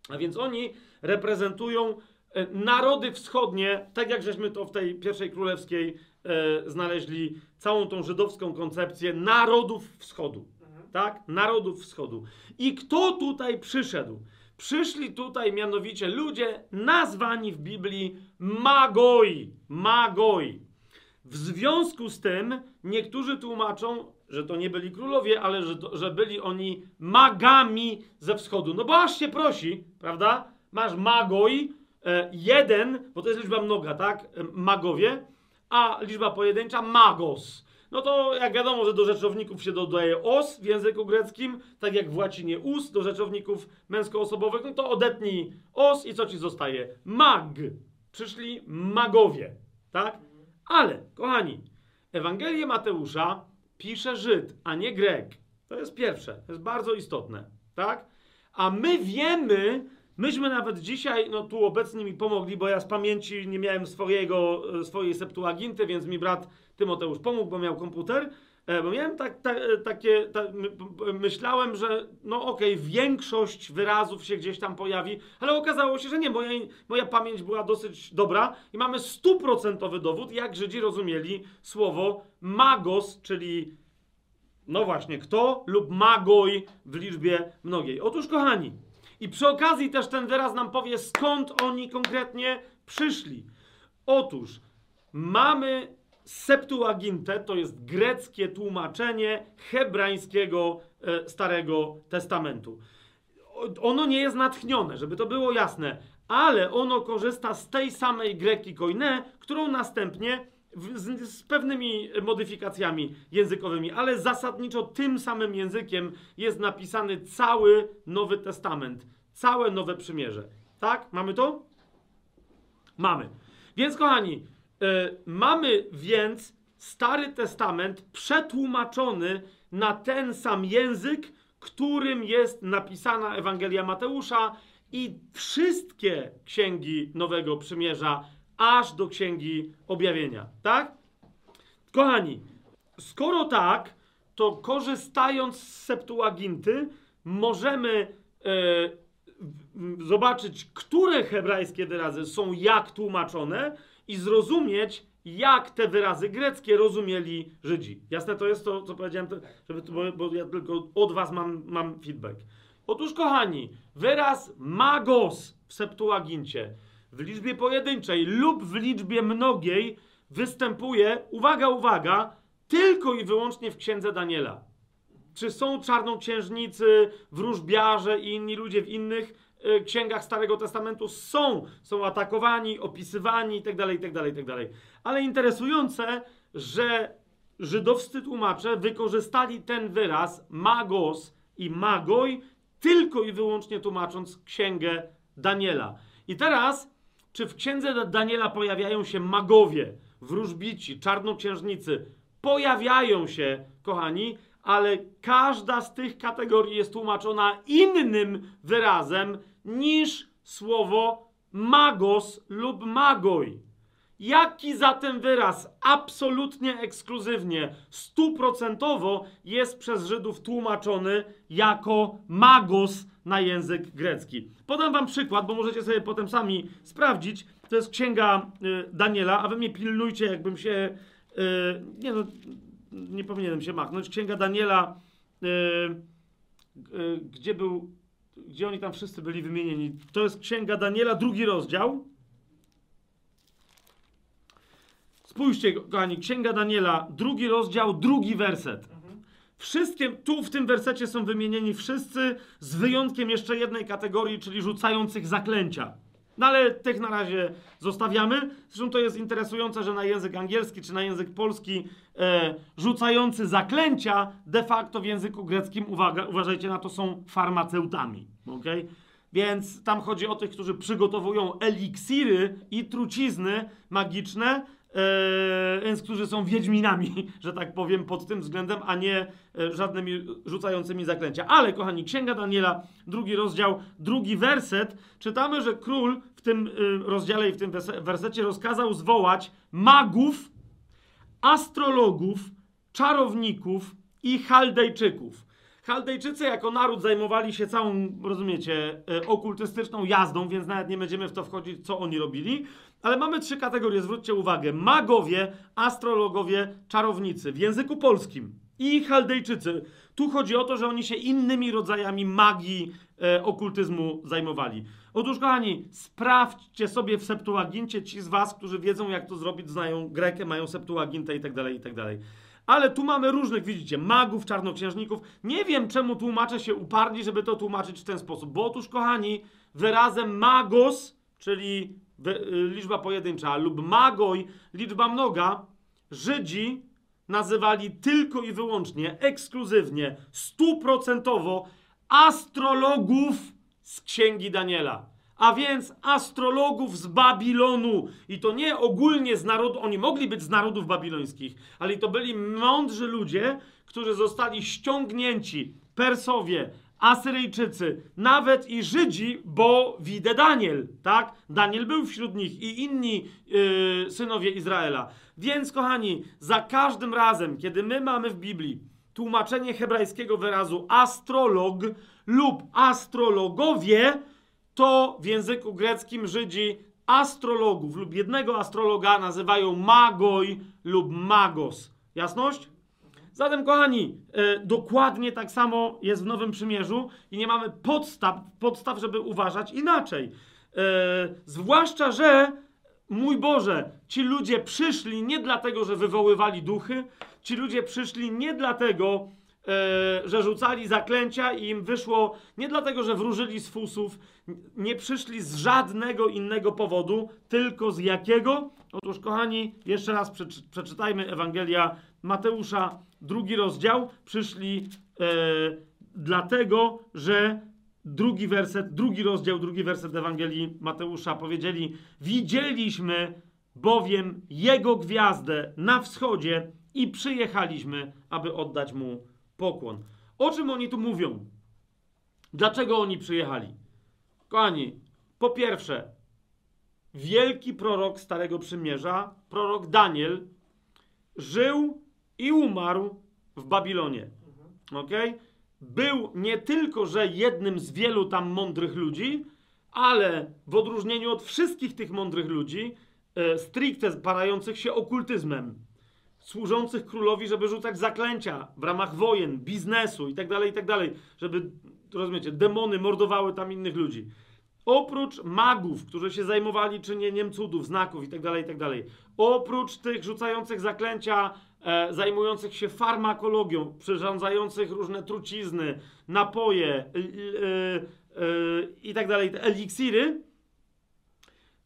A więc oni reprezentują e, narody wschodnie, tak jak żeśmy to w tej pierwszej królewskiej e, znaleźli, całą tą żydowską koncepcję narodów wschodu. Mhm. Tak? Narodów wschodu. I kto tutaj przyszedł? Przyszli tutaj mianowicie ludzie nazwani w Biblii magoi. Magoi. W związku z tym niektórzy tłumaczą, że to nie byli królowie, ale że, to, że byli oni magami ze wschodu. No bo aż się prosi, prawda? Masz magoi, e, jeden, bo to jest liczba mnoga, tak? E, Magowie, a liczba pojedyncza magos. No to jak wiadomo, że do rzeczowników się dodaje os w języku greckim, tak jak w łacinie us do rzeczowników męskoosobowych, no to odetnij os i co ci zostaje? Mag. Przyszli magowie, tak? Ale, kochani, Ewangelię Mateusza pisze Żyd, a nie Grek. To jest pierwsze, to jest bardzo istotne, tak? A my wiemy, myśmy nawet dzisiaj, no tu obecni mi pomogli, bo ja z pamięci nie miałem swojego, e, swojej Septuaginty, więc mi brat Tymoteusz pomógł, bo miał komputer. E, Bo miałem tak, ta, e, takie, myślałem, że no okej, większość wyrazów się gdzieś tam pojawi, ale okazało się, że nie. Moja, moja pamięć była dosyć dobra i mamy stuprocentowy dowód, jak Żydzi rozumieli słowo magos, czyli no właśnie, kto lub magoj w liczbie mnogiej. Otóż, kochani, i przy okazji też ten wyraz nam powie, skąd oni konkretnie przyszli. Otóż mamy Septuagintę, to jest greckie tłumaczenie hebrańskiego e, Starego Testamentu. Ono nie jest natchnione, żeby to było jasne, ale ono korzysta z tej samej greki koine, którą następnie z, z pewnymi modyfikacjami językowymi, ale zasadniczo tym samym językiem jest napisany cały Nowy Testament, całe Nowe Przymierze. Tak? Mamy to? Mamy. Więc, kochani, e, mamy więc Stary Testament przetłumaczony na ten sam język, którym jest napisana Ewangelia Mateusza i wszystkie księgi Nowego Przymierza, aż do księgi Objawienia. Tak? Kochani, skoro tak, to korzystając z Septuaginty, możemy e, zobaczyć, które hebrajskie wyrazy są jak tłumaczone i zrozumieć, jak te wyrazy greckie rozumieli Żydzi. Jasne to jest to, co powiedziałem, to, żeby, bo, bo ja tylko od was mam, mam feedback. Otóż, kochani, wyraz magos w Septuagincie w liczbie pojedynczej lub w liczbie mnogiej występuje, uwaga, uwaga, tylko i wyłącznie w księdze Daniela. Czy są czarnoksiężnicy, wróżbiarze i inni ludzie w innych e, księgach Starego Testamentu? Są. Są atakowani, opisywani itd., itd., itd. Ale interesujące, że żydowscy tłumacze wykorzystali ten wyraz magos i magoj tylko i wyłącznie tłumacząc księgę Daniela. I teraz, czy w księdze Da- Daniela pojawiają się magowie, wróżbici, czarnoksiężnicy? Pojawiają się, kochani, ale każda z tych kategorii jest tłumaczona innym wyrazem niż słowo magos lub magoj. Jaki zatem wyraz absolutnie ekskluzywnie, stuprocentowo jest przez Żydów tłumaczony jako magos na język grecki? Podam wam przykład, bo możecie sobie potem sami sprawdzić. To jest księga y, Daniela, a wy mnie pilnujcie, jakbym się. Y, nie no, nie powinienem się machnąć. Księga Daniela, y, y, gdzie był. Gdzie oni tam wszyscy byli wymienieni? To jest księga Daniela, drugi rozdział. Spójrzcie, kochani, Księga Daniela, drugi rozdział, drugi werset. Wszystkie, tu w tym wersecie są wymienieni wszyscy, z wyjątkiem jeszcze jednej kategorii, czyli rzucających zaklęcia. No ale tych na razie zostawiamy. Zresztą to jest interesujące, że na język angielski czy na język polski e, rzucający zaklęcia de facto w języku greckim, uwaga, uważajcie na to, są farmaceutami. Okay? Więc tam chodzi o tych, którzy przygotowują eliksiry i trucizny magiczne, więc którzy są wiedźminami, [laughs] że tak powiem, pod tym względem, a nie e, żadnymi rzucającymi zaklęcia. Ale, kochani, Księga Daniela, drugi rozdział, drugi werset, czytamy, że król w tym y, rozdziale i w tym wersecie rozkazał zwołać magów, astrologów, czarowników i chaldejczyków. Chaldejczycy jako naród zajmowali się całą, rozumiecie, e, okultystyczną jazdą, więc nawet nie będziemy w to wchodzić, co oni robili. Ale mamy trzy kategorie, zwróćcie uwagę. Magowie, astrologowie, czarownicy w języku polskim i chaldejczycy. Tu chodzi o to, że oni się innymi rodzajami magii, e, okultyzmu zajmowali. Otóż, kochani, sprawdźcie sobie w Septuagincie ci z was, którzy wiedzą, jak to zrobić, znają Grekę, mają Septuagintę i tak dalej, i tak dalej. Ale tu mamy różnych, widzicie, magów, czarnoksiężników. Nie wiem, czemu tłumacze się uparli, żeby to tłumaczyć w ten sposób. Bo otóż, kochani, wyrazem magos, czyli liczba pojedyncza, lub magoj, liczba mnoga, Żydzi nazywali tylko i wyłącznie, ekskluzywnie, stuprocentowo astrologów z księgi Daniela. A więc astrologów z Babilonu. I to nie ogólnie z narodu, oni mogli być z narodów babilońskich, ale to byli mądrzy ludzie, którzy zostali ściągnięci, Persowie, Asyryjczycy, nawet i Żydzi, bo widzę Daniel, tak? Daniel był wśród nich i inni yy, synowie Izraela. Więc, kochani, za każdym razem, kiedy my mamy w Biblii tłumaczenie hebrajskiego wyrazu astrolog lub astrologowie, to w języku greckim Żydzi astrologów lub jednego astrologa nazywają magoj lub magos. Jasność? Zatem, kochani, e, dokładnie tak samo jest w Nowym Przymierzu i nie mamy podstaw, podstaw żeby uważać inaczej. E, zwłaszcza, że mój Boże, ci ludzie przyszli nie dlatego, że wywoływali duchy, ci ludzie przyszli nie dlatego, e, że rzucali zaklęcia i im wyszło, nie dlatego, że wróżyli z fusów, nie przyszli z żadnego innego powodu, tylko z jakiego? Otóż, kochani, jeszcze raz przeczy- przeczytajmy Ewangelia Mateusza, drugi rozdział. Przyszli e, dlatego, że drugi werset, drugi rozdział, drugi werset Ewangelii Mateusza powiedzieli: Widzieliśmy bowiem jego gwiazdę na wschodzie i przyjechaliśmy, aby oddać mu pokłon. O czym oni tu mówią? Dlaczego oni przyjechali? Kochani, po pierwsze, wielki prorok Starego Przymierza, prorok Daniel, żył i umarł w Babilonie. Ok? Był nie tylko, że jednym z wielu tam mądrych ludzi, ale w odróżnieniu od wszystkich tych mądrych ludzi, e, stricte parających się okultyzmem, służących królowi, żeby rzucać zaklęcia w ramach wojen, biznesu itd., itd., żeby, rozumiecie, demony mordowały tam innych ludzi. Oprócz magów, którzy się zajmowali czynieniem cudów, znaków itd., itd., oprócz tych rzucających zaklęcia, zajmujących się farmakologią, przyrządzających różne trucizny, napoje y, y, y, itd., eliksiry,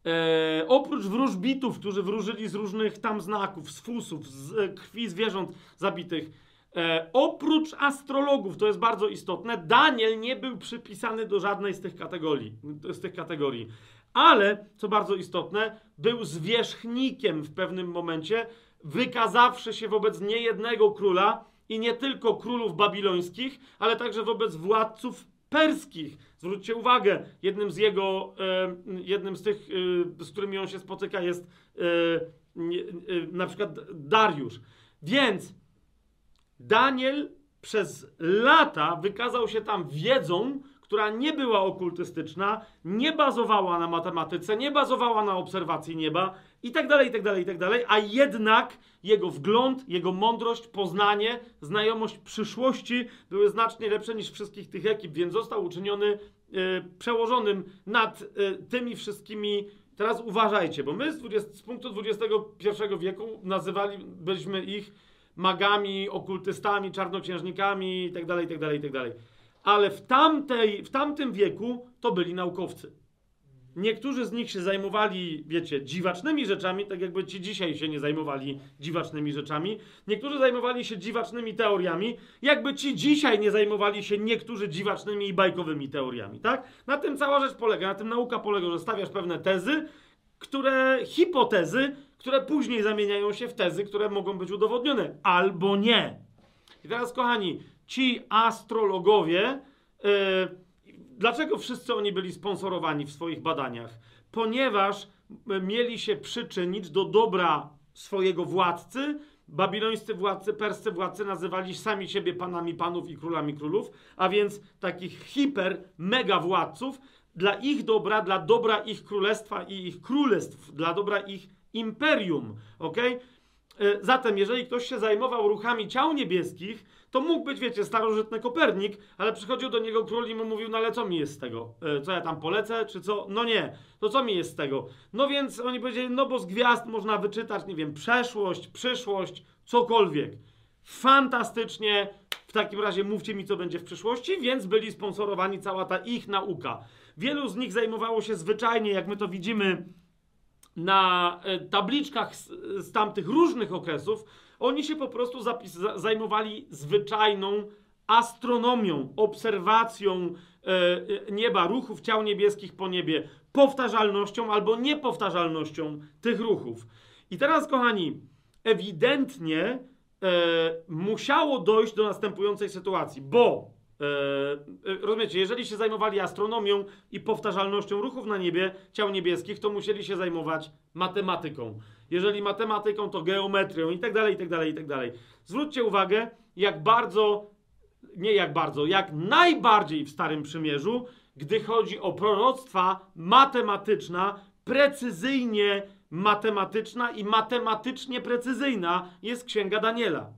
E, oprócz wróżbitów, którzy wróżyli z różnych tam znaków, z fusów, z e, krwi zwierząt zabitych, e, oprócz astrologów, to jest bardzo istotne, Daniel nie był przypisany do żadnej z tych kategorii. Z tych kategorii. Ale, co bardzo istotne, był zwierzchnikiem w pewnym momencie, wykazawszy się wobec niejednego króla i nie tylko królów babilońskich, ale także wobec władców perskich. Zwróćcie uwagę, jednym z jego, jednym z tych, e, z którymi on się spotyka jest nie- e, na przykład Dariusz. Więc Daniel przez lata wykazał się tam wiedzą, która nie była okultystyczna, nie bazowała na matematyce, nie bazowała na obserwacji nieba i tak dalej, i tak dalej, i tak dalej, a jednak jego wgląd, jego mądrość, poznanie, znajomość przyszłości były znacznie lepsze niż wszystkich tych ekip, więc został uczyniony e, przełożonym nad e, tymi wszystkimi. Teraz uważajcie, bo my z, 20, z punktu XXI wieku nazywali, byliśmy ich magami, okultystami, czarnoksiężnikami itd., itd., itd. Ale w, tamtej, w tamtym wieku to byli naukowcy. Niektórzy z nich się zajmowali, wiecie, dziwacznymi rzeczami, tak jakby ci dzisiaj się nie zajmowali dziwacznymi rzeczami. Niektórzy zajmowali się dziwacznymi teoriami, jakby ci dzisiaj nie zajmowali się niektórzy dziwacznymi i bajkowymi teoriami, tak? Na tym cała rzecz polega, na tym nauka polega, że stawiasz pewne tezy, które, hipotezy, które później zamieniają się w tezy, które mogą być udowodnione, albo nie. I teraz, kochani, ci astrologowie, yy, dlaczego wszyscy oni byli sponsorowani w swoich badaniach? Ponieważ y, mieli się przyczynić do dobra swojego władcy. Babilońscy władcy, perscy władcy nazywali sami siebie panami panów i królami królów, a więc takich hiper, mega władców dla ich dobra, dla dobra ich królestwa i ich królestw, dla dobra ich imperium, okej? E, Zatem, jeżeli ktoś się zajmował ruchami ciał niebieskich, to mógł być, wiecie, starożytny Kopernik, ale przychodził do niego król i mu mówił, no ale co mi jest z tego? E, Co ja tam polecę, czy co? No nie, to co mi jest z tego? No więc oni powiedzieli, no bo z gwiazd można wyczytać, nie wiem, przeszłość, przyszłość, cokolwiek. Fantastycznie, w takim razie mówcie mi, co będzie w przyszłości, więc byli sponsorowani cała ta ich nauka. Wielu z nich zajmowało się zwyczajnie, jak my to widzimy, na e, tabliczkach z, z tamtych różnych okresów, oni się po prostu zajmowali zwyczajną astronomią, obserwacją e, e, nieba, ruchów ciał niebieskich po niebie, powtarzalnością albo niepowtarzalnością tych ruchów. I teraz, kochani, ewidentnie e, musiało dojść do następującej sytuacji, bo E, e, rozumiecie, jeżeli się zajmowali astronomią i powtarzalnością ruchów na niebie, ciał niebieskich, to musieli się zajmować matematyką. Jeżeli matematyką, to geometrią i tak dalej, i tak dalej, i tak dalej. Zwróćcie uwagę, jak bardzo, nie jak bardzo, jak najbardziej w Starym Przymierzu, gdy chodzi o proroctwa matematyczna, precyzyjnie matematyczna i matematycznie precyzyjna jest Księga Daniela.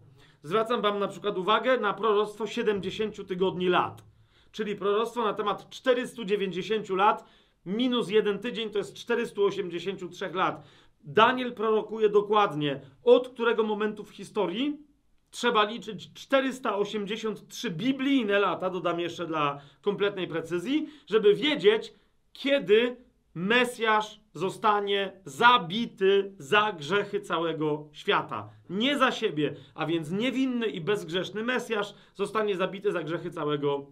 Zwracam wam na przykład uwagę na proroctwo 70 tygodni lat, czyli proroctwo na temat 490 lat minus jeden tydzień to jest 483 lat. Daniel prorokuje dokładnie, od którego momentu w historii trzeba liczyć 483 biblijne lata, dodam jeszcze dla kompletnej precyzji, żeby wiedzieć, kiedy Mesjasz zostanie zabity za grzechy całego świata. Nie za siebie, a więc niewinny i bezgrzeszny Mesjasz zostanie zabity za grzechy całego,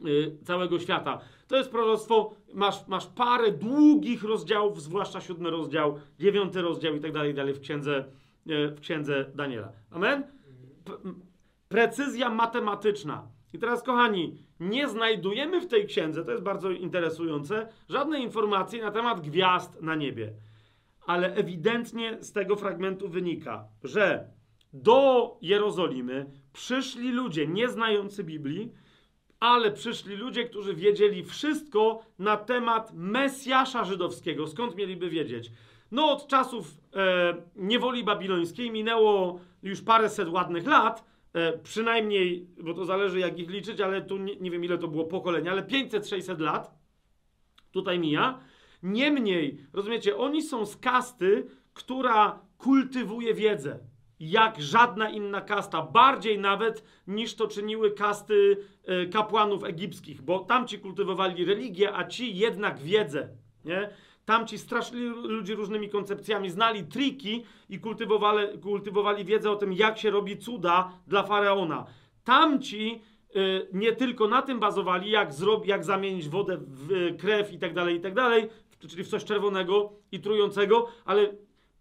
yy, całego świata. To jest proroctwo, masz, masz parę długich rozdziałów, zwłaszcza siódmy rozdział, dziewiąty rozdział i tak dalej, dalej w księdze, yy, w księdze Daniela. Amen? P precyzja matematyczna. I teraz, kochani, nie znajdujemy w tej księdze, to jest bardzo interesujące, żadnej informacji na temat gwiazd na niebie. Ale ewidentnie z tego fragmentu wynika, że do Jerozolimy przyszli ludzie nie znający Biblii, ale przyszli ludzie, którzy wiedzieli wszystko na temat Mesjasza żydowskiego. Skąd mieliby wiedzieć? No, od czasów e, niewoli babilońskiej minęło już paręset ładnych lat, e, przynajmniej, bo to zależy jak ich liczyć, ale tu nie, nie wiem ile to było pokolenia, ale 500-600 lat tutaj mija. Niemniej, rozumiecie, oni są z kasty, która kultywuje wiedzę. Jak żadna inna kasta, bardziej nawet niż to czyniły kasty e, kapłanów egipskich, bo tamci kultywowali religię, a ci jednak wiedzę. Nie? Tamci straszli ludzi różnymi koncepcjami, znali triki i kultywowali, kultywowali wiedzę o tym, jak się robi cuda dla faraona. Tamci y, nie tylko na tym bazowali, jak, zrobi, jak zamienić wodę w krew i tak dalej, i tak dalej, czyli w coś czerwonego i trującego, ale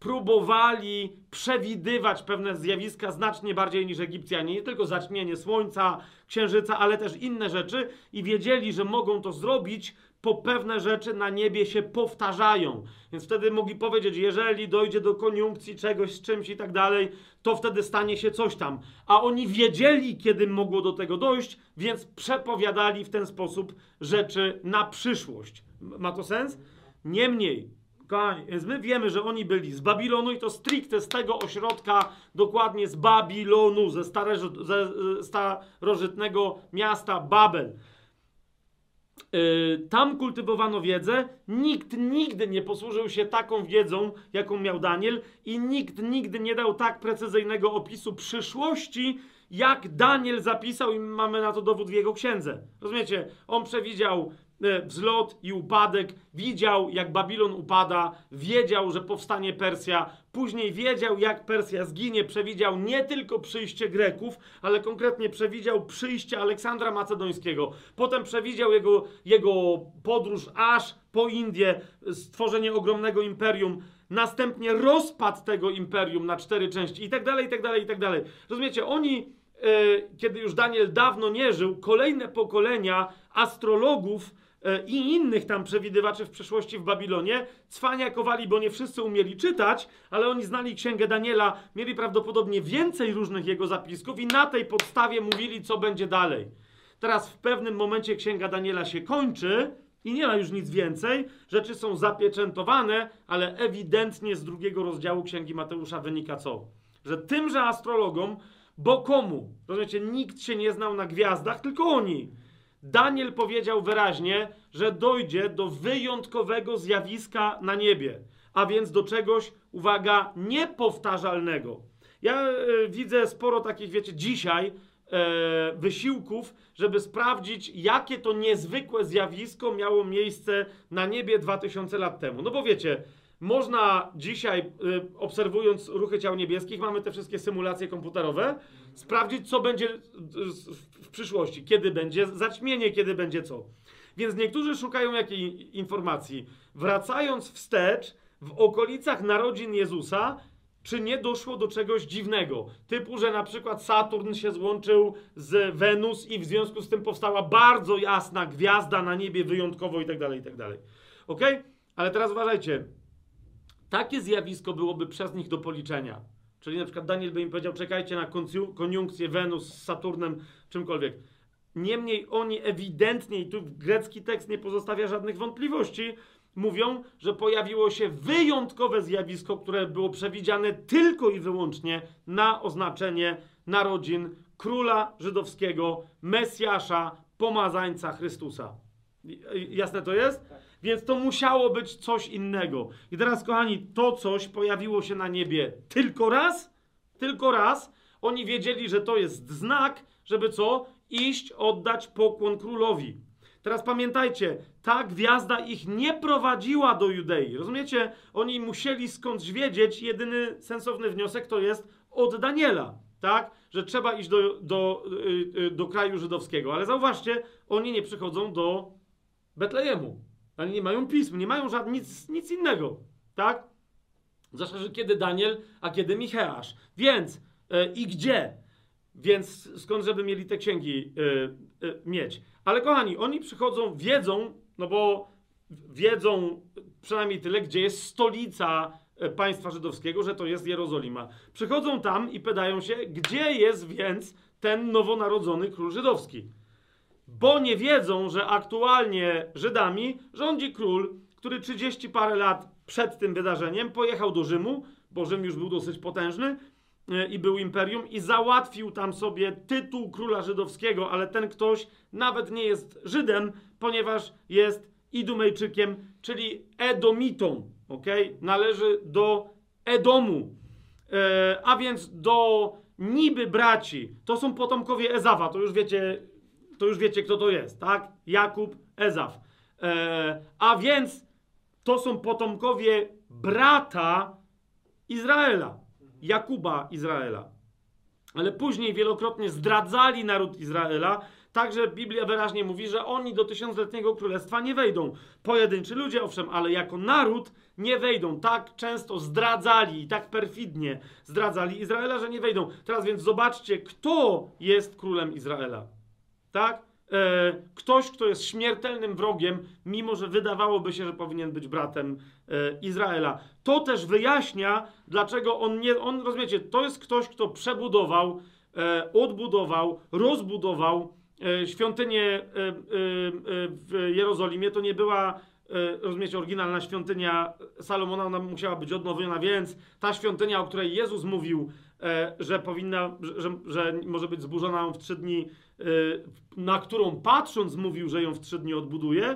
próbowali przewidywać pewne zjawiska znacznie bardziej niż Egipcjanie. Nie tylko zaćmienie słońca, księżyca, ale też inne rzeczy i wiedzieli, że mogą to zrobić, po pewne rzeczy na niebie się powtarzają. Więc wtedy mogli powiedzieć, jeżeli dojdzie do koniunkcji czegoś z czymś i tak dalej, to wtedy stanie się coś tam. A oni wiedzieli, kiedy mogło do tego dojść, więc przepowiadali w ten sposób rzeczy na przyszłość. Ma to sens? Niemniej, kochani, więc my wiemy, że oni byli z Babilonu i to stricte z tego ośrodka, dokładnie z Babilonu, ze, stare, ze starożytnego miasta Babel. Yy, tam kultywowano wiedzę, nikt nigdy nie posłużył się taką wiedzą, jaką miał Daniel, i nikt nigdy nie dał tak precyzyjnego opisu przyszłości, jak Daniel zapisał, i mamy na to dowód w jego księdze. Rozumiecie? On przewidział wzlot i upadek, widział jak Babilon upada, wiedział, że powstanie Persja, później wiedział jak Persja zginie, przewidział nie tylko przyjście Greków, ale konkretnie przewidział przyjście Aleksandra Macedońskiego. Potem przewidział jego, jego podróż aż po Indię, stworzenie ogromnego imperium, następnie rozpad tego imperium na cztery części i tak dalej, i tak dalej, i tak dalej. Rozumiecie, oni, e, kiedy już Daniel dawno nie żył, kolejne pokolenia astrologów E, i innych tam przewidywaczy w przeszłości w Babilonie cwaniakowali, bo nie wszyscy umieli czytać, ale oni znali Księgę Daniela, mieli prawdopodobnie więcej różnych jego zapisków i na tej podstawie mówili, co będzie dalej. Teraz w pewnym momencie Księga Daniela się kończy i nie ma już nic więcej, rzeczy są zapieczętowane, ale ewidentnie z drugiego rozdziału Księgi Mateusza wynika co? Że tymże astrologom, bo komu? Rozumiecie, nikt się nie znał na gwiazdach, tylko oni Daniel powiedział wyraźnie, że dojdzie do wyjątkowego zjawiska na niebie, a więc do czegoś, uwaga, niepowtarzalnego. Ja e, widzę sporo takich, wiecie, dzisiaj e, wysiłków, żeby sprawdzić, jakie to niezwykłe zjawisko miało miejsce na niebie 2000 lat temu. No bo wiecie, można dzisiaj, y, obserwując ruchy ciał niebieskich, mamy te wszystkie symulacje komputerowe, sprawdzić, co będzie w przyszłości, kiedy będzie zaćmienie, kiedy będzie co. Więc niektórzy szukają jakiej informacji. Wracając wstecz, w okolicach narodzin Jezusa, czy nie doszło do czegoś dziwnego. Typu, że na przykład Saturn się złączył z Wenus i w związku z tym powstała bardzo jasna gwiazda na niebie wyjątkowo i tak dalej, i tak dalej. Ok? Ale teraz uważajcie. Takie zjawisko byłoby przez nich do policzenia. Czyli na przykład Daniel by im powiedział, czekajcie na koniunkcję Wenus z Saturnem, czymkolwiek. Niemniej oni ewidentnie, i tu grecki tekst nie pozostawia żadnych wątpliwości, mówią, że pojawiło się wyjątkowe zjawisko, które było przewidziane tylko i wyłącznie na oznaczenie narodzin króla żydowskiego, Mesjasza, pomazańca Chrystusa. Jasne to jest? Więc to musiało być coś innego. I teraz, kochani, to coś pojawiło się na niebie tylko raz, tylko raz. Oni wiedzieli, że to jest znak, żeby co? Iść, oddać pokłon królowi. Teraz pamiętajcie, ta gwiazda ich nie prowadziła do Judei. Rozumiecie? Oni musieli skądś wiedzieć. Jedyny sensowny wniosek to jest od Daniela, tak? Że trzeba iść do, do, y, y, do kraju żydowskiego. Ale zauważcie, oni nie przychodzą do Betlejemu. Oni nie mają pism, nie mają żadnych, nic, nic innego, tak? Zwłaszcza, że kiedy Daniel, a kiedy Micheasz. Więc e, i gdzie? Więc skąd, żeby mieli te księgi e, e, mieć? Ale kochani, oni przychodzą, wiedzą, no bo wiedzą przynajmniej tyle, gdzie jest stolica państwa żydowskiego, że to jest Jerozolima. Przychodzą tam i pytają się, gdzie jest więc ten nowonarodzony król żydowski? Bo nie wiedzą, że aktualnie Żydami rządzi król, który 30 parę lat przed tym wydarzeniem pojechał do Rzymu, bo Rzym już był dosyć potężny e, i był imperium, i załatwił tam sobie tytuł króla żydowskiego, ale ten ktoś nawet nie jest Żydem, ponieważ jest Idumejczykiem, czyli Edomitą, ok? Należy do Edomu. E, a więc do niby braci. To są potomkowie Ezawa, to już wiecie, to już wiecie kto to jest, tak? Jakub, Ezaf. E, a więc to są potomkowie brata Izraela, Jakuba Izraela. Ale później wielokrotnie zdradzali naród Izraela, także Biblia wyraźnie mówi, że oni do tysiącletniego królestwa nie wejdą. Pojedynczy ludzie, owszem, ale jako naród nie wejdą. Tak często zdradzali i tak perfidnie zdradzali Izraela, że nie wejdą. Teraz więc zobaczcie, kto jest królem Izraela. Tak? E, ktoś, kto jest śmiertelnym wrogiem, mimo że wydawałoby się, że powinien być bratem e, Izraela. To też wyjaśnia, dlaczego on nie. On, rozumiecie, to jest ktoś, kto przebudował, e, odbudował, rozbudował świątynię w Jerozolimie. To nie była. Rozumiecie, oryginalna świątynia Salomona, ona musiała być odnowiona, więc ta świątynia, o której Jezus mówił, że powinna, że, że, że może być zburzona w trzy dni, na którą patrząc mówił, że ją w trzy dni odbuduje,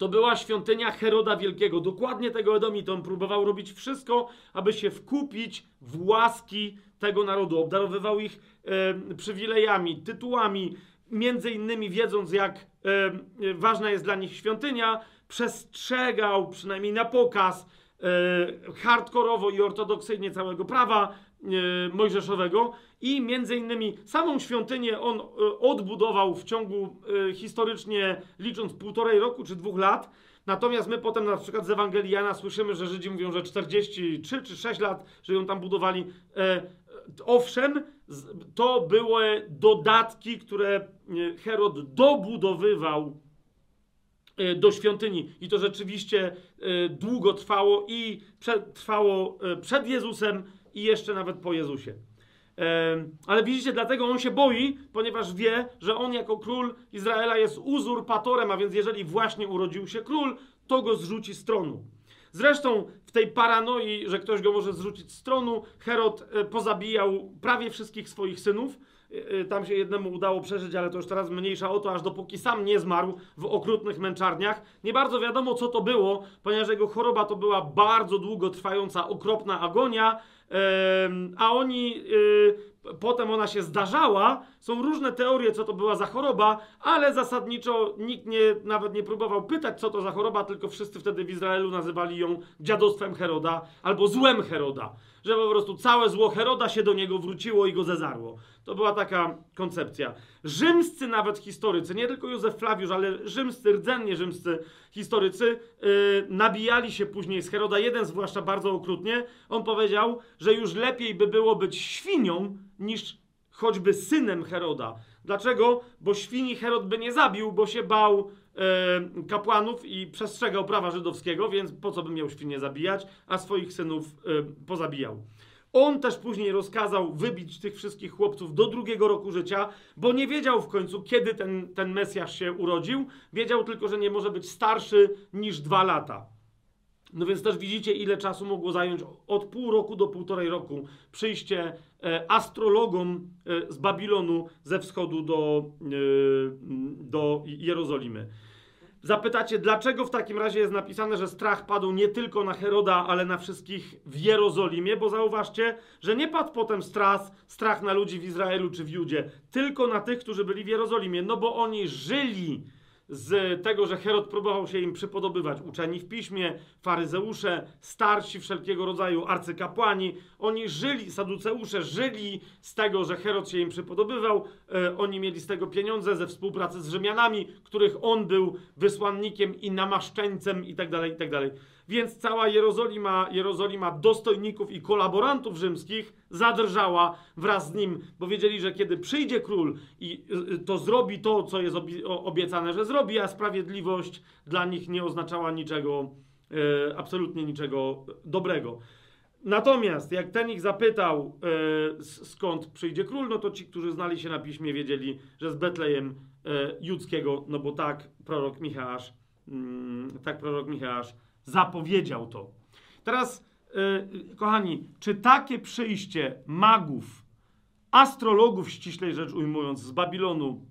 to była świątynia Heroda Wielkiego. Dokładnie tego Edomit. On próbował robić wszystko, aby się wkupić w łaski tego narodu. Obdarowywał ich e, przywilejami, tytułami, między innymi wiedząc, jak e, ważna jest dla nich świątynia, przestrzegał przynajmniej na pokaz e, hardkorowo i ortodoksyjnie całego prawa mojżeszowego i między innymi samą świątynię on e, odbudował w ciągu e, historycznie licząc półtorej roku czy dwóch lat. Natomiast my potem na przykład z Ewangelii Jana słyszymy, że Żydzi mówią, że 43 czy 6 lat, że ją tam budowali. E, owszem, to były dodatki, które e, Herod dobudowywał e, do świątyni. I to rzeczywiście e, długo trwało i trwało e, przed Jezusem i jeszcze nawet po Jezusie. Ale widzicie, dlatego on się boi, ponieważ wie, że on jako król Izraela jest uzurpatorem, a więc jeżeli właśnie urodził się król, to go zrzuci z tronu. Zresztą w tej paranoi, że ktoś go może zrzucić z tronu, Herod e, pozabijał prawie wszystkich swoich synów. E, e, Tam się jednemu udało przeżyć, ale to już teraz mniejsza o to, aż dopóki sam nie zmarł w okrutnych męczarniach. Nie bardzo wiadomo, co to było, ponieważ jego choroba to była bardzo długo trwająca, okropna agonia, a oni, y, potem ona się zdarzała, Są różne teorie, co to była za choroba, ale zasadniczo nikt nie, nawet nie próbował pytać, co to za choroba, tylko wszyscy wtedy w Izraelu nazywali ją dziadostwem Heroda albo złem Heroda. Że po prostu całe zło Heroda się do niego wróciło i go zezarło. To była taka koncepcja. Rzymscy nawet historycy, nie tylko Józef Flawiusz, ale rzymscy, rdzennie rzymscy historycy yy, nabijali się później z Heroda. Jeden zwłaszcza bardzo okrutnie. On powiedział, że już lepiej by było być świnią niż choćby synem Heroda. Dlaczego? Bo świni Herod by nie zabił, bo się bał kapłanów i przestrzegał prawa żydowskiego, więc po co by miał świnie zabijać, a swoich synów e, pozabijał. On też później rozkazał wybić tych wszystkich chłopców do drugiego roku życia, bo nie wiedział w końcu, kiedy ten, ten Mesjasz się urodził. Wiedział tylko, że nie może być starszy niż dwa lata. No więc też widzicie, ile czasu mogło zająć od pół roku do półtorej roku przyjście e, astrologom e, z Babilonu ze wschodu do, e, do Jerozolimy. Zapytacie, dlaczego w takim razie jest napisane, że strach padł nie tylko na Heroda, ale na wszystkich w Jerozolimie? Bo zauważcie, że nie padł potem strach, strach na ludzi w Izraelu czy w Judzie, tylko na tych, którzy byli w Jerozolimie, no bo oni żyli z tego, że Herod próbował się im przypodobywać. Uczeni w piśmie, faryzeusze, starsi wszelkiego rodzaju arcykapłani, oni żyli, saduceusze żyli z tego, że Herod się im przypodobywał. E, oni mieli z tego pieniądze ze współpracy z Rzymianami, których on był wysłannikiem i namaszczeńcem itd., tak itd. Tak Więc cała Jerozolima, Jerozolima dostojników i kolaborantów rzymskich zadrżała wraz z nim, bo wiedzieli, że kiedy przyjdzie król i y, to zrobi to, co jest obiecane, że zrobi, a sprawiedliwość dla nich nie oznaczała niczego, e, absolutnie niczego dobrego. Natomiast jak ten ich zapytał, e, skąd przyjdzie król, no to ci, którzy znali się na piśmie, wiedzieli, że z Betlejem e, judzkiego, no bo tak prorok Michałasz, mm, tak prorok Michałasz zapowiedział to. Teraz yy, kochani, czy takie przyjście magów, astrologów, ściślej rzecz ujmując, z Babilonu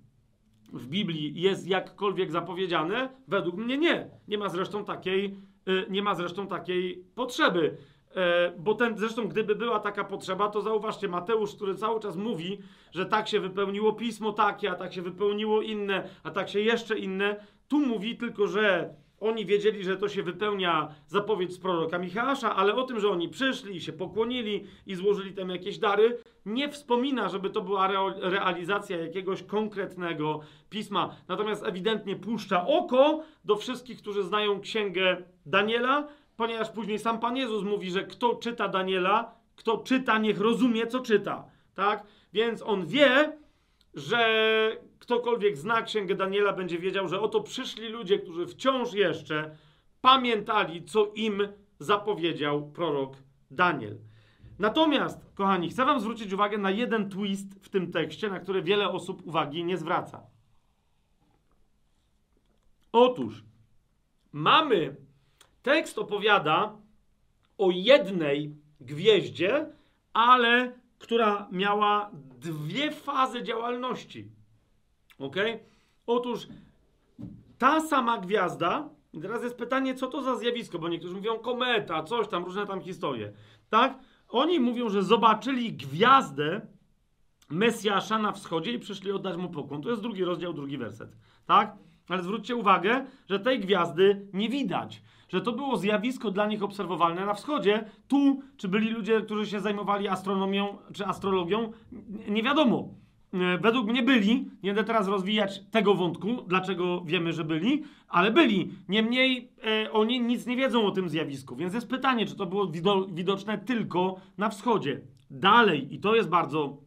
w Biblii jest jakkolwiek zapowiedziane? Według mnie nie. Nie ma zresztą takiej, yy, nie ma zresztą takiej potrzeby. E, bo ten, zresztą, gdyby była taka potrzeba, to zauważcie, Mateusz, który cały czas mówi, że tak się wypełniło pismo takie, a tak się wypełniło inne, a tak się jeszcze inne, tu mówi tylko, że oni wiedzieli, że to się wypełnia zapowiedź z proroka Michała, ale o tym, że oni przyszli i się pokłonili i złożyli tam jakieś dary, nie wspomina, żeby to była realizacja jakiegoś konkretnego pisma. Natomiast ewidentnie puszcza oko do wszystkich, którzy znają księgę Daniela, ponieważ później sam Pan Jezus mówi, że kto czyta Daniela, kto czyta, niech rozumie, co czyta. Tak? Więc on wie, że ktokolwiek zna księgę Daniela, będzie wiedział, że oto przyszli ludzie, którzy wciąż jeszcze pamiętali, co im zapowiedział prorok Daniel. Natomiast, kochani, chcę Wam zwrócić uwagę na jeden twist w tym tekście, na który wiele osób uwagi nie zwraca. Otóż, mamy, tekst opowiada o jednej gwieździe, ale która miała dwie fazy działalności. Ok? Otóż ta sama gwiazda, i teraz jest pytanie, co to za zjawisko, bo niektórzy mówią kometa, coś tam, różne tam historie. Tak? Oni mówią, że zobaczyli gwiazdę Mesjasza na wschodzie i przyszli oddać mu pokłon. To jest drugi rozdział, drugi werset. Tak? Ale zwróćcie uwagę, że tej gwiazdy nie widać. Że to było zjawisko dla nich obserwowalne na wschodzie. Tu, czy byli ludzie, którzy się zajmowali astronomią czy astrologią, nie wiadomo. E, według mnie byli, nie będę teraz rozwijać tego wątku, dlaczego wiemy, że byli, ale byli. Niemniej e, oni nic nie wiedzą o tym zjawisku, więc jest pytanie, czy to było widoczne tylko na wschodzie. Dalej, i to jest bardzo,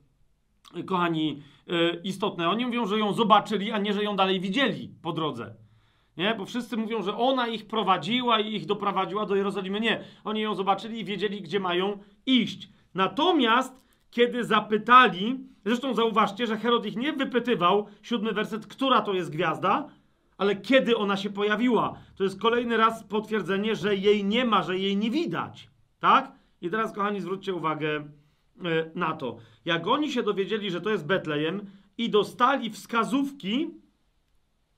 e, kochani, e, istotne, oni mówią, że ją zobaczyli, a nie, że ją dalej widzieli po drodze. Nie? Bo wszyscy mówią, że ona ich prowadziła i ich doprowadziła do Jerozolimy. Nie. Oni ją zobaczyli i wiedzieli, gdzie mają iść. Natomiast, kiedy zapytali, Zresztą zauważcie, że Herod ich nie wypytywał, siódmy werset, która to jest gwiazda, ale kiedy ona się pojawiła. To jest kolejny raz potwierdzenie, że jej nie ma, że jej nie widać. Tak? I teraz, kochani, zwróćcie uwagę e, na to. Jak oni się dowiedzieli, że to jest Betlejem i dostali wskazówki,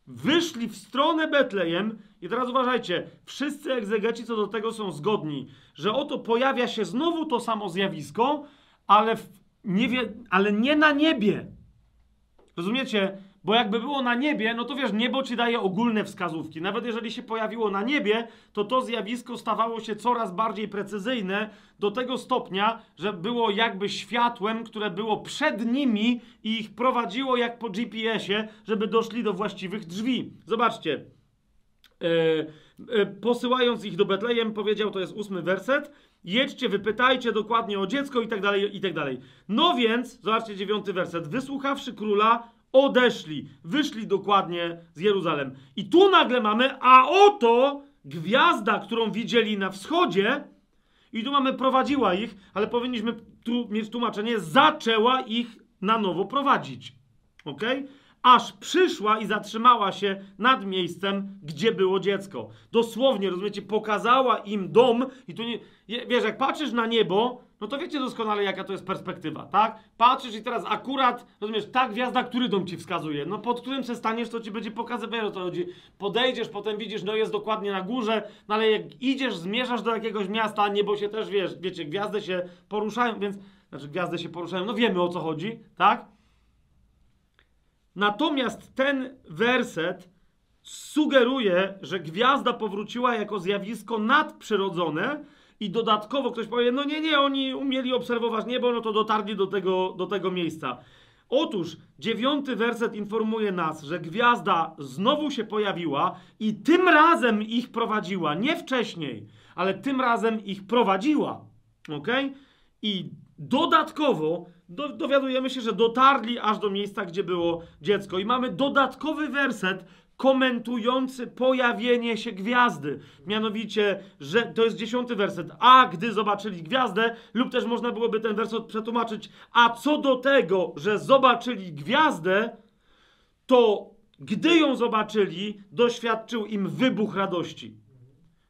wyszli w stronę Betlejem i teraz uważajcie, wszyscy egzegeci co do tego są zgodni, że oto pojawia się znowu to samo zjawisko, ale nie wie, ale nie na niebie. Rozumiecie? Bo jakby było na niebie, no to wiesz, niebo ci daje ogólne wskazówki. Nawet jeżeli się pojawiło na niebie, to to zjawisko stawało się coraz bardziej precyzyjne do tego stopnia, że było jakby światłem, które było przed nimi i ich prowadziło jak po GPS-ie, żeby doszli do właściwych drzwi. Zobaczcie. E, e, posyłając ich do Betlejem, powiedział, to jest ósmy werset, jedźcie, wypytajcie dokładnie o dziecko i tak dalej, i tak dalej. No więc, zobaczcie dziewiąty werset, wysłuchawszy króla, odeszli, wyszli dokładnie z Jeruzalem. I tu nagle mamy, a oto gwiazda, którą widzieli na wschodzie, i tu mamy prowadziła ich, ale powinniśmy tu mieć tłumaczenie, zaczęła ich na nowo prowadzić. ok? Aż przyszła i zatrzymała się nad miejscem, gdzie było dziecko. Dosłownie, rozumiecie, pokazała im dom i tu nie, wiesz, jak patrzysz na niebo, no to wiecie doskonale, jaka to jest perspektywa, tak? Patrzysz i teraz akurat, rozumiesz, ta gwiazda, który dom ci wskazuje, no pod którym se staniesz, to ci będzie pokazywać, o to chodzi. Podejdziesz, potem widzisz, no jest dokładnie na górze, no ale jak idziesz, zmierzasz do jakiegoś miasta, niebo się też, wiesz, wiecie, gwiazdy się poruszają, więc, znaczy gwiazdy się poruszają, no wiemy o co chodzi, tak? Natomiast ten werset sugeruje, że gwiazda powróciła jako zjawisko nadprzyrodzone i dodatkowo ktoś powie, no nie, nie, oni umieli obserwować niebo, no to dotarli do tego, do tego miejsca. Otóż dziewiąty werset informuje nas, że gwiazda znowu się pojawiła i tym razem ich prowadziła, nie wcześniej, ale tym razem ich prowadziła. ok? I dodatkowo do, dowiadujemy się, że dotarli aż do miejsca, gdzie było dziecko. I mamy dodatkowy werset komentujący pojawienie się gwiazdy. Mianowicie, że to jest dziesiąty werset. A gdy zobaczyli gwiazdę, lub też można byłoby ten werset przetłumaczyć, a co do tego, że zobaczyli gwiazdę, to gdy ją zobaczyli, doświadczył im wybuch radości.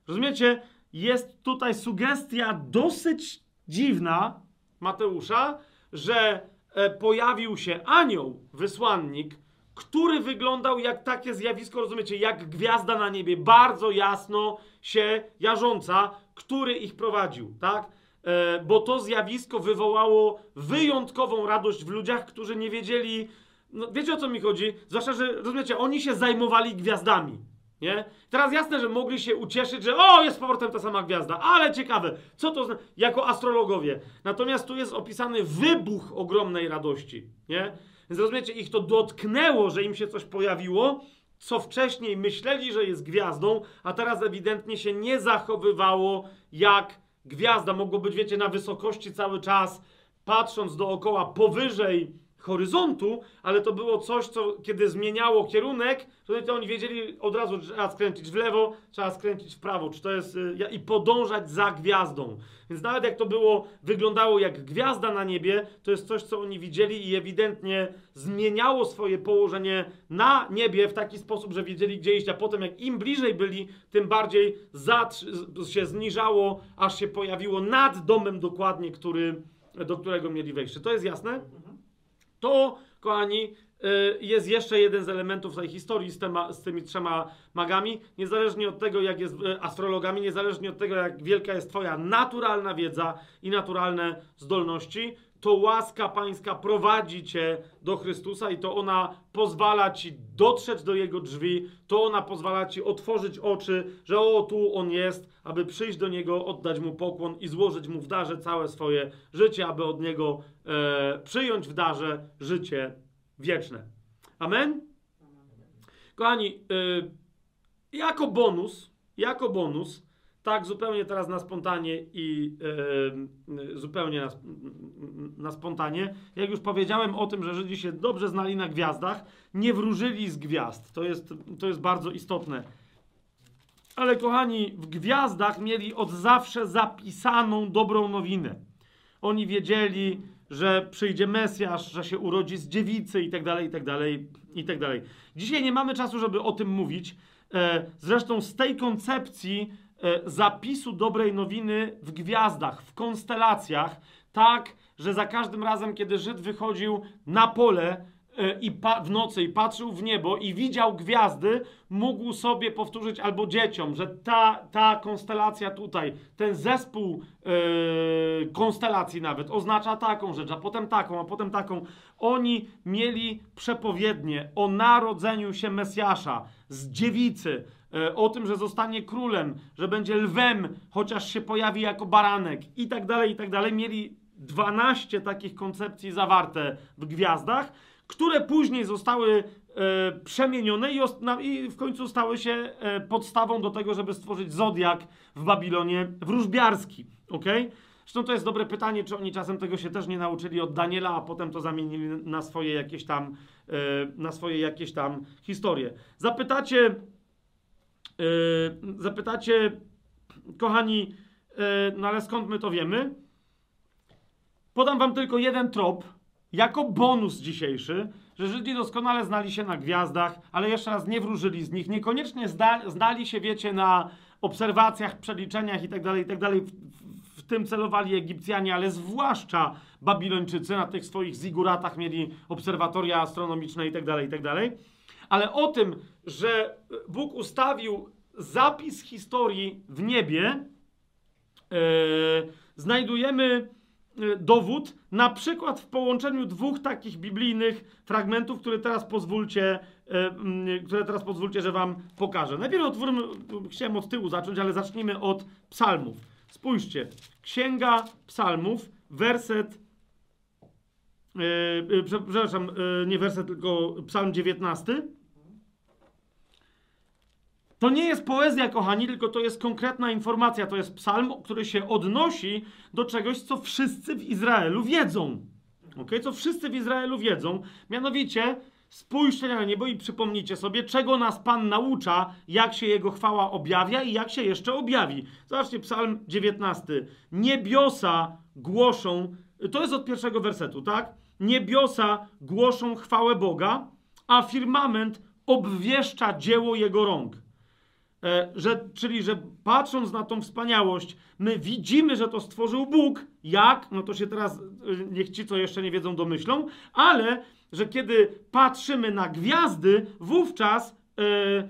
Rozumiecie? Jest tutaj sugestia dosyć dziwna Mateusza, że e, pojawił się anioł, wysłannik, który wyglądał jak takie zjawisko, rozumiecie, jak gwiazda na niebie, bardzo jasno się jarząca, który ich prowadził, tak? E, bo to zjawisko wywołało wyjątkową radość w ludziach, którzy nie wiedzieli, no wiecie o co mi chodzi? Zwłaszcza, że rozumiecie, oni się zajmowali gwiazdami. Nie? Teraz jasne, że mogli się ucieszyć, że o, jest z powrotem ta sama gwiazda, ale ciekawe, co to znaczy, jako astrologowie. Natomiast tu jest opisany wybuch ogromnej radości, nie? Więc rozumiecie, ich to dotknęło, że im się coś pojawiło, co wcześniej myśleli, że jest gwiazdą, a teraz ewidentnie się nie zachowywało jak gwiazda. Mogło być, wiecie, na wysokości cały czas, patrząc dookoła powyżej horyzontu, ale to było coś, co kiedy zmieniało kierunek, to oni wiedzieli od razu, że trzeba skręcić w lewo, trzeba skręcić w prawo, czy to jest y, i podążać za gwiazdą. Więc nawet jak to było, wyglądało jak gwiazda na niebie, to jest coś, co oni widzieli i ewidentnie zmieniało swoje położenie na niebie w taki sposób, że wiedzieli gdzie iść, a potem jak im bliżej byli, tym bardziej się zniżało, aż się pojawiło nad domem dokładnie, który, do którego mieli wejść. Czy to jest jasne? To, kochani, y, jest jeszcze jeden z elementów tej historii z, tema, z tymi trzema magami. Niezależnie od tego, jak jest y, astrologami, niezależnie od tego, jak wielka jest Twoja naturalna wiedza i naturalne zdolności, to łaska Pańska prowadzi Cię do Chrystusa i to ona pozwala Ci dotrzeć do Jego drzwi, to ona pozwala Ci otworzyć oczy, że o, tu On jest, aby przyjść do Niego, oddać Mu pokłon i złożyć Mu w darze całe swoje życie, aby od Niego e, przyjąć w darze życie wieczne. Amen? Kochani, y, jako bonus, jako bonus, tak zupełnie teraz na spontanie i y, y, zupełnie na, na spontanie, jak już powiedziałem o tym, że Żydzi się dobrze znali na gwiazdach, nie wróżyli z gwiazd. To jest, to jest bardzo istotne. Ale kochani, w gwiazdach mieli od zawsze zapisaną dobrą nowinę. Oni wiedzieli, że przyjdzie Mesjasz, że się urodzi z dziewicy i tak dalej, i tak dalej, i tak dalej. Dzisiaj nie mamy czasu, żeby o tym mówić. E, zresztą z tej koncepcji zapisu dobrej nowiny w gwiazdach, w konstelacjach, tak, że za każdym razem, kiedy Żyd wychodził na pole, e, i w nocy i patrzył w niebo i widział gwiazdy, mógł sobie powtórzyć albo dzieciom, że ta, ta konstelacja tutaj, ten zespół e, konstelacji nawet oznacza taką rzecz, a potem taką, a potem taką. Oni mieli przepowiednie o narodzeniu się Mesjasza z dziewicy, e, o tym, że zostanie królem, że będzie lwem, chociaż się pojawi jako baranek i tak dalej, i tak dalej. Mieli 12 takich koncepcji zawarte w gwiazdach, które później zostały e, przemienione i, i w końcu stały się e, podstawą do tego, żeby stworzyć zodiak w Babilonie wróżbiarski. Okay? Zresztą to jest dobre pytanie, czy oni czasem tego się też nie nauczyli od Daniela, a potem to zamienili na swoje jakieś tam, e, na swoje jakieś tam historie. Zapytacie, e, zapytacie, kochani, e, no ale skąd my to wiemy? Podam wam tylko jeden trop, jako bonus dzisiejszy, że Żydzi doskonale znali się na gwiazdach, ale jeszcze raz nie wróżyli z nich. Niekoniecznie zda, znali się, wiecie, na obserwacjach, przeliczeniach itd., itd. W, w, w tym celowali Egipcjanie, ale zwłaszcza Babilończycy na tych swoich ziguratach mieli obserwatoria astronomiczne itd., itd. Ale o tym, że Bóg ustawił zapis historii w niebie, e, znajdujemy e, dowód, na przykład w połączeniu dwóch takich biblijnych fragmentów, które teraz pozwólcie, e, mm, które teraz pozwólcie, że wam pokażę. Najpierw otwórzmy, chciałem od tyłu zacząć, ale zacznijmy od psalmów. Spójrzcie, Księga Psalmów, werset, przepraszam, e, nie werset, tylko psalm 19. To nie jest poezja, kochani, tylko to jest konkretna informacja. To jest psalm, który się odnosi do czegoś, co wszyscy w Izraelu wiedzą. Okay? Co wszyscy w Izraelu wiedzą. Mianowicie, spójrzcie na niebo i przypomnijcie sobie, czego nas Pan naucza, jak się Jego chwała objawia i jak się jeszcze objawi. Zobaczcie, psalm 19. Niebiosa głoszą, to jest od pierwszego wersetu, tak? Niebiosa głoszą chwałę Boga, a firmament obwieszcza dzieło Jego rąk. E, że, czyli, że patrząc na tą wspaniałość, my widzimy, że to stworzył Bóg. Jak? No to się teraz, e, niech ci, co jeszcze nie wiedzą, domyślą, ale że kiedy patrzymy na gwiazdy, wówczas e, e,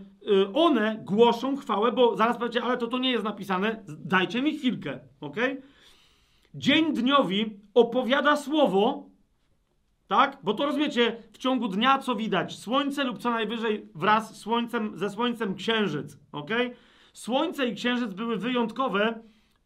one głoszą chwałę, bo zaraz powiecie, ale to to nie jest napisane, dajcie mi chwilkę, ok? Dzień dniowi opowiada słowo, tak? Bo to rozumiecie, w ciągu dnia co widać? Słońce lub co najwyżej wraz słońcem, ze słońcem księżyc, ok? Słońce i księżyc były wyjątkowe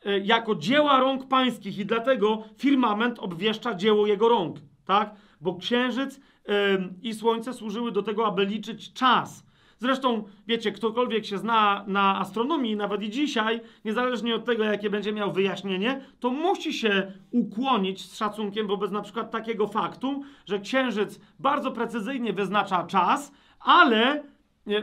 e, jako dzieła rąk pańskich i dlatego firmament obwieszcza dzieło jego rąk, tak? Bo księżyc em, i słońce służyły do tego, aby liczyć czas. Zresztą, wiecie, ktokolwiek się zna na astronomii, nawet i dzisiaj, niezależnie od tego, jakie będzie miał wyjaśnienie, to musi się ukłonić z szacunkiem wobec na przykład takiego faktu, że księżyc bardzo precyzyjnie wyznacza czas, ale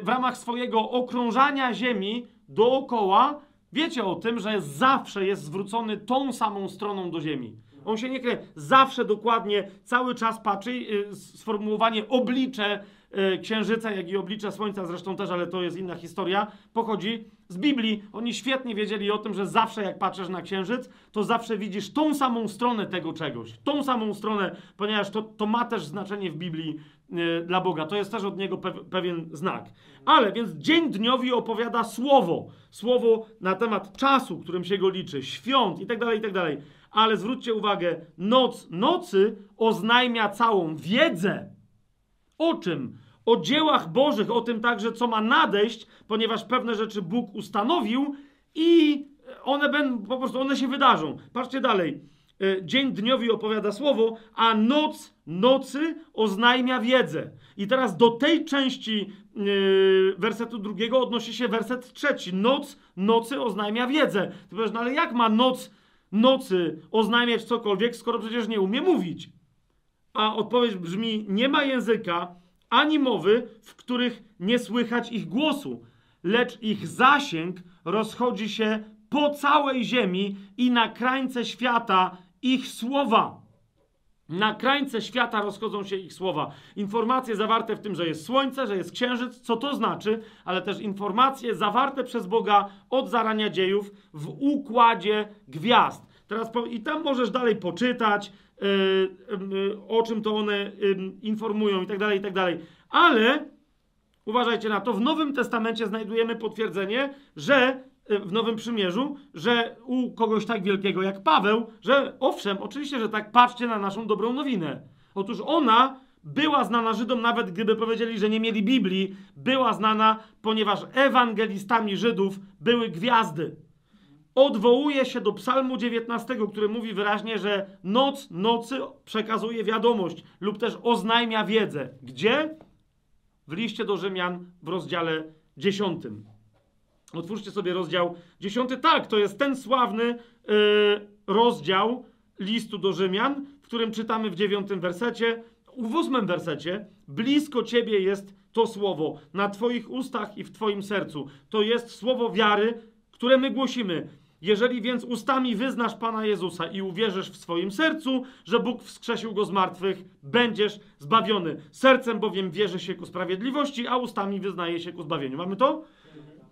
w ramach swojego okrążania Ziemi dookoła, wiecie o tym, że zawsze jest zwrócony tą samą stroną do Ziemi. On się nie kryje. Zawsze dokładnie cały czas patrzy. y, Sformułowanie oblicze księżyca, jak i oblicze słońca, zresztą też, ale to jest inna historia, pochodzi z Biblii. Oni świetnie wiedzieli o tym, że zawsze jak patrzysz na księżyc, to zawsze widzisz tą samą stronę tego czegoś. Tą samą stronę, ponieważ to, to ma też znaczenie w Biblii y, dla Boga. To jest też od niego pew, pewien znak. Ale więc dzień dniowi opowiada słowo. Słowo na temat czasu, którym się go liczy, świąt i tak dalej, i tak dalej. Ale zwróćcie uwagę, noc nocy oznajmia całą wiedzę. O czym? O dziełach Bożych, o tym także, co ma nadejść, ponieważ pewne rzeczy Bóg ustanowił i one będą, po prostu one się wydarzą. Patrzcie dalej. E, Dzień dniowi opowiada słowo, a noc nocy oznajmia wiedzę. I teraz do tej części yy, wersetu drugiego odnosi się werset trzeci. Noc nocy oznajmia wiedzę. Ty powiesz, no ale jak ma noc nocy oznajmiać cokolwiek, skoro przecież nie umie mówić? A odpowiedź brzmi: Nie ma języka ani mowy, w których nie słychać ich głosu, lecz ich zasięg rozchodzi się po całej ziemi i na krańce świata ich słowa. Na krańce świata rozchodzą się ich słowa. Informacje zawarte w tym, że jest słońce, że jest księżyc, co to znaczy, ale też informacje zawarte przez Boga od zarania dziejów w układzie gwiazd. Teraz po, I tam możesz dalej poczytać, o czym to one y, informują i tak dalej, i tak dalej. Ale uważajcie na to, w Nowym Testamencie znajdujemy potwierdzenie, że y, w Nowym Przymierzu, że u kogoś tak wielkiego jak Paweł, że owszem, oczywiście, że tak, patrzcie na naszą dobrą nowinę. Otóż ona była znana Żydom, nawet gdyby powiedzieli, że nie mieli Biblii, była znana, ponieważ ewangelistami Żydów były gwiazdy. Odwołuje się do Psalmu 19, który mówi wyraźnie, że noc nocy przekazuje wiadomość lub też oznajmia wiedzę. Gdzie? W liście do Rzymian w rozdziale 10. Otwórzcie sobie rozdział 10. Tak, to jest ten sławny yy, rozdział listu do Rzymian, w którym czytamy w dziewiątym wersecie, w ósmym wersecie, blisko ciebie jest to słowo, na twoich ustach i w twoim sercu. To jest słowo wiary, które my głosimy. Jeżeli więc ustami wyznasz Pana Jezusa i uwierzysz w swoim sercu, że Bóg wskrzesił go z martwych, będziesz zbawiony. Sercem bowiem wierzy się ku sprawiedliwości, a ustami wyznaje się ku zbawieniu. Mamy to?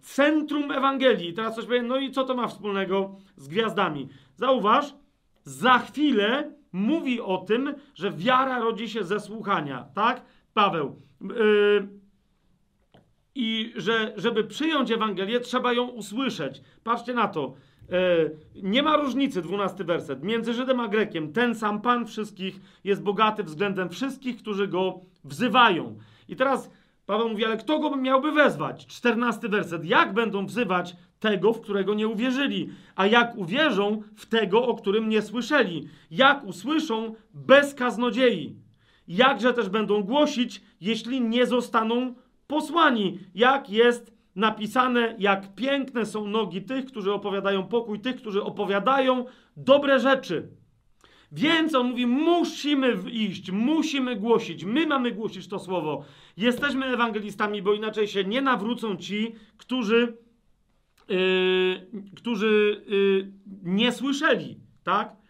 Centrum Ewangelii. Teraz coś powiem, no i co to ma wspólnego z gwiazdami? Zauważ, za chwilę mówi o tym, że wiara rodzi się ze słuchania, tak? Paweł. Yy, I że, żeby przyjąć Ewangelię, trzeba ją usłyszeć. Patrzcie na to. Yy, nie ma różnicy, dwunasty werset, między Żydem a Grekiem. Ten sam Pan wszystkich jest bogaty względem wszystkich, którzy go wzywają. I teraz Paweł mówi, ale kto go miałby wezwać? Czternasty werset. Jak będą wzywać tego, w którego nie uwierzyli? A jak uwierzą w tego, o którym nie słyszeli? Jak usłyszą bez kaznodziei? Jakże też będą głosić, jeśli nie zostaną posłani? Jak jest napisane, jak piękne są nogi tych, którzy opowiadają pokój, tych, którzy opowiadają dobre rzeczy. Więc on mówi, musimy iść, musimy głosić, my mamy głosić to słowo. Jesteśmy ewangelistami, bo inaczej się nie nawrócą ci, którzy, yy, którzy yy, nie słyszeli, tak?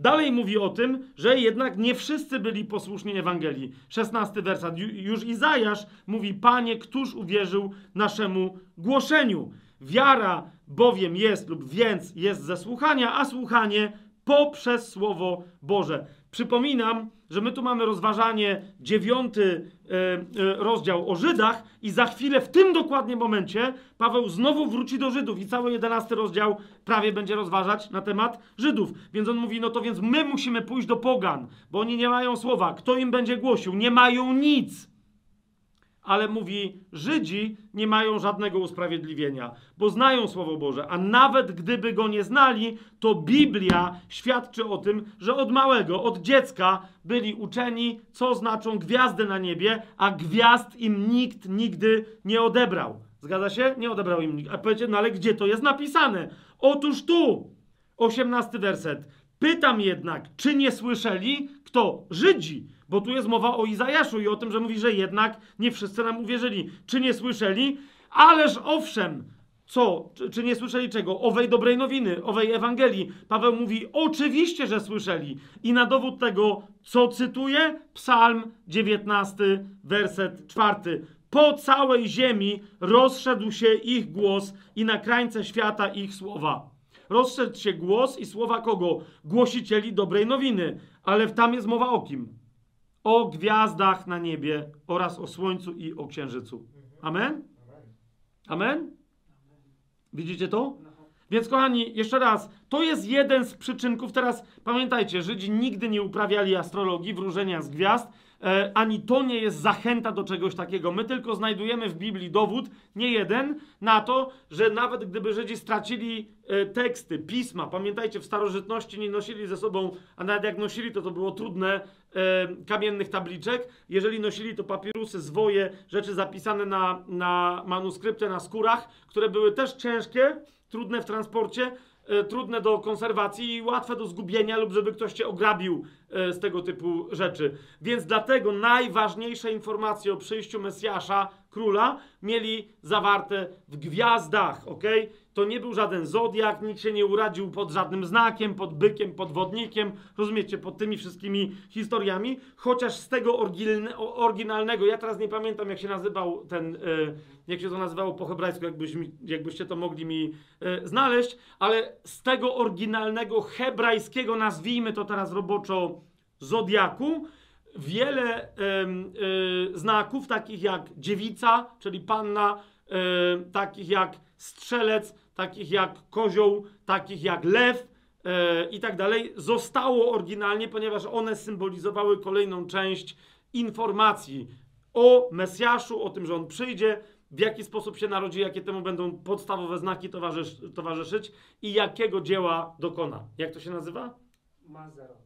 Dalej mówi o tym, że jednak nie wszyscy byli posłuszni Ewangelii. 16 wersat. Już Izajasz mówi, Panie, któż uwierzył naszemu głoszeniu? Wiara bowiem jest lub więc jest ze słuchania, a słuchanie poprzez Słowo Boże. Przypominam, że my tu mamy rozważanie dziewiąty e, e, rozdział o Żydach i za chwilę, w tym dokładnie momencie, Paweł znowu wróci do Żydów i cały jedenasty rozdział prawie będzie rozważać na temat Żydów. Więc on mówi, no to więc my musimy pójść do pogan, bo oni nie mają słowa. Kto im będzie głosił? Nie mają nic ale mówi, Żydzi nie mają żadnego usprawiedliwienia, bo znają Słowo Boże, a nawet gdyby go nie znali, to Biblia świadczy o tym, że od małego, od dziecka byli uczeni, co znaczą gwiazdy na niebie, a gwiazd im nikt nigdy nie odebrał. Zgadza się? Nie odebrał im nikt. A powiecie, no ale gdzie to jest napisane? Otóż tu, osiemnasty werset. Pytam jednak, czy nie słyszeli? Kto? Żydzi bo tu jest mowa o Izajaszu i o tym, że mówi, że jednak nie wszyscy nam uwierzyli. Czy nie słyszeli? Ależ owszem, co? Czy, czy, nie słyszeli czego? Owej dobrej nowiny, owej Ewangelii. Paweł mówi, oczywiście, że słyszeli. I na dowód tego, co cytuje? Psalm 19, werset 4. Po całej ziemi rozszedł się ich głos i na krańce świata ich słowa. Rozszedł się głos i słowa kogo? Głosicieli dobrej nowiny. Ale tam jest mowa o kim? O gwiazdach na niebie oraz o słońcu i o księżycu. Amen? Amen? Widzicie to? Więc kochani, jeszcze raz, to jest jeden z przyczynków. Teraz pamiętajcie, Żydzi nigdy nie uprawiali astrologii, wróżenia z gwiazd, e, ani to nie jest zachęta do czegoś takiego. My tylko znajdujemy w Biblii dowód, nie jeden, na to, że nawet gdyby Żydzi stracili e, teksty, pisma, pamiętajcie, w starożytności nie nosili ze sobą, a nawet jak nosili, to to było trudne, e, kamiennych tabliczek. Jeżeli nosili to papirusy, zwoje, rzeczy zapisane na, na manuskrypty, na skórach, które były też ciężkie, trudne w transporcie, e, trudne do konserwacji i łatwe do zgubienia lub żeby ktoś cię ograbił e, z tego typu rzeczy. Więc dlatego najważniejsze informacje o przyjściu Mesjasza, króla, mieli zawarte w gwiazdach, ok? To nie był żaden zodiak, nikt się nie urodził pod żadnym znakiem, pod bykiem, pod wodnikiem, rozumiecie, pod tymi wszystkimi historiami, chociaż z tego oryginalnego, ja teraz nie pamiętam jak się nazywał ten, e, jak się to nazywało po hebrajsku, jakbyś, jakbyście to mogli mi e, znaleźć, ale z tego oryginalnego hebrajskiego, nazwijmy to teraz roboczo zodiaku wiele y, znaków, takich jak dziewica, czyli panna, takich jak strzelec, takich jak kozioł, takich jak lew y, i tak dalej, zostało oryginalnie, ponieważ one symbolizowały kolejną część informacji o Mesjaszu, o tym, że on przyjdzie, w jaki sposób się narodzi, jakie temu będą podstawowe znaki towarzysz, towarzyszyć i jakiego dzieła dokona. Jak to się nazywa? Mazerot.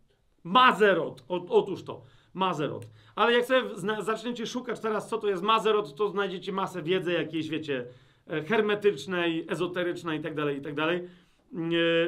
Mazerot. O, otóż to. Mazerot. Ale jak sobie zaczniecie szukać teraz, co to jest Mazerot, to znajdziecie masę wiedzy jakiejś, wiecie, e, hermetycznej, ezoterycznej itd., itd. E,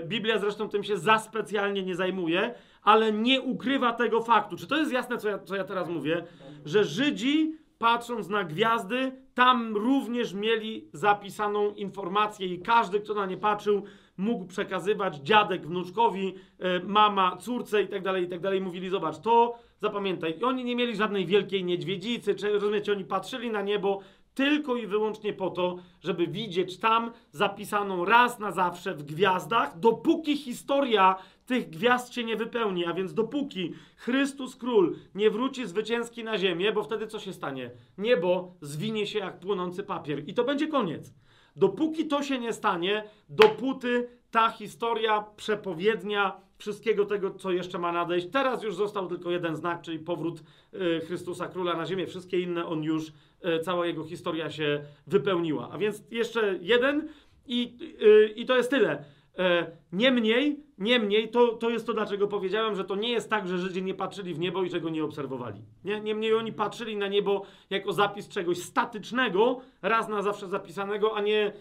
Biblia zresztą tym się za specjalnie nie zajmuje, ale nie ukrywa tego faktu. Czy to jest jasne, co ja, co ja teraz mówię? Że Żydzi, patrząc na gwiazdy, tam również mieli zapisaną informację i każdy, kto na nie patrzył, mógł przekazywać dziadek wnuczkowi, e, mama córce i tak dalej, i tak dalej. Mówili, zobacz, to zapamiętaj. I oni nie mieli żadnej wielkiej niedźwiedzicy, czy rozumiecie, oni patrzyli na niebo tylko i wyłącznie po to, żeby widzieć tam zapisaną raz na zawsze w gwiazdach, dopóki historia tych gwiazd się nie wypełni, a więc dopóki Chrystus Król nie wróci zwycięski na ziemię, bo wtedy co się stanie? Niebo zwinie się jak płonący papier i to będzie koniec. Dopóki to się nie stanie, dopóty ta historia, przepowiednia wszystkiego tego, co jeszcze ma nadejść. Teraz już został tylko jeden znak, czyli powrót y, Chrystusa Króla na ziemię. Wszystkie inne on już, y, cała jego historia się wypełniła. A więc jeszcze jeden i, y, i to jest tyle. E, niemniej, niemniej to, to jest to, dlaczego powiedziałem, że to nie jest tak, że Żydzi nie patrzyli w niebo i czego nie obserwowali. Nie? Niemniej oni patrzyli na niebo jako zapis czegoś statycznego, raz na zawsze zapisanego, a nie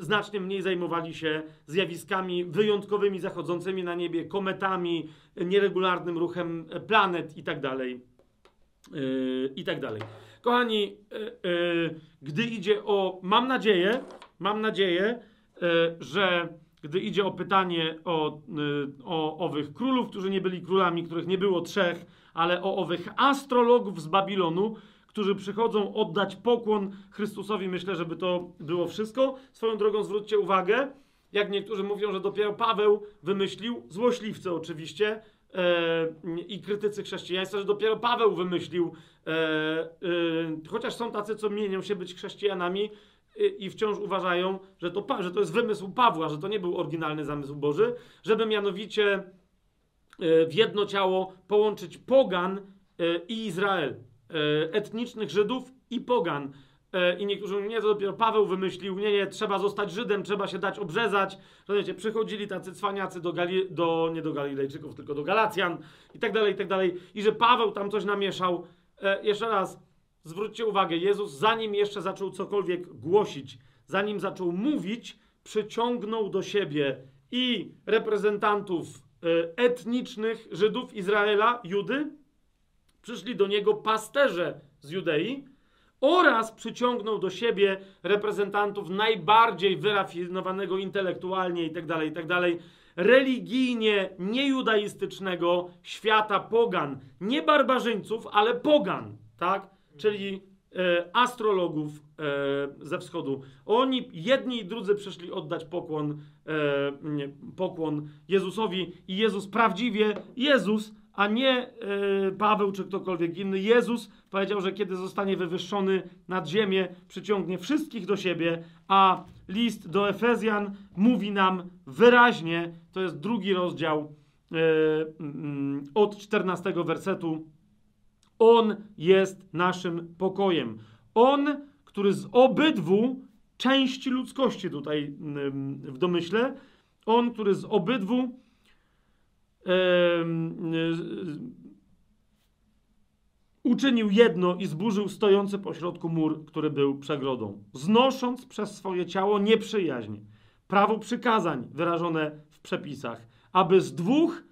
znacznie mniej zajmowali się zjawiskami wyjątkowymi zachodzącymi na niebie, kometami, nieregularnym ruchem planet i tak dalej. Yy, I tak. Kochani, yy, gdy idzie o. Mam nadzieję, mam nadzieję, że gdy idzie o pytanie o, yy, o owych królów, którzy nie byli królami, których nie było trzech, ale o owych astrologów z Babilonu, którzy przychodzą oddać pokłon Chrystusowi, myślę, żeby to było wszystko. Swoją drogą zwróćcie uwagę, jak niektórzy mówią, że dopiero Paweł wymyślił, złośliwcy oczywiście, e, i krytycy chrześcijaństwa, że dopiero Paweł wymyślił, e, e, chociaż są tacy, co mienią się być chrześcijanami i wciąż uważają, że to, że to jest wymysł Pawła, że to nie był oryginalny zamysł Boży, żeby mianowicie e, w jedno ciało połączyć pogan e, i Izrael, e, etnicznych Żydów i pogan. I niektórzy mówią, nie, to dopiero Paweł wymyślił, nie, nie, trzeba zostać Żydem, trzeba się dać obrzezać. Rozumiecie, przychodzili tacy cwaniacy do, Gali, do nie do Galilejczyków, tylko do Galacjan i tak dalej, i tak dalej. I że Paweł tam coś namieszał. Jeszcze raz, zwróćcie uwagę, Jezus zanim jeszcze zaczął cokolwiek głosić, zanim zaczął mówić, przyciągnął do siebie i reprezentantów e, etnicznych Żydów Izraela, Judy, przyszli do niego pasterze z Judei oraz przyciągnął do siebie reprezentantów najbardziej wyrafinowanego intelektualnie itd., itd., religijnie niejudaistycznego świata pogan. Nie barbarzyńców, ale pogan, tak? Czyli e, astrologów e, ze wschodu. Oni, jedni i drudzy przyszli oddać pokłon, e, pokłon Jezusowi i Jezus prawdziwie, Jezus, a nie Paweł czy ktokolwiek inny. Jezus powiedział, że kiedy zostanie wywyższony nad ziemię, przyciągnie wszystkich do siebie, a list do Efezjan mówi nam wyraźnie, to jest drugi rozdział od 14 wersetu, on jest naszym pokojem. On, który z obydwu części ludzkości tutaj w domyśle, on, który z obydwu y, uczynił jedno i zburzył stojący pośrodku mur, który był przegrodą, znosząc przez swoje ciało nieprzyjaźń, prawo przykazań wyrażone w przepisach, aby z dwóch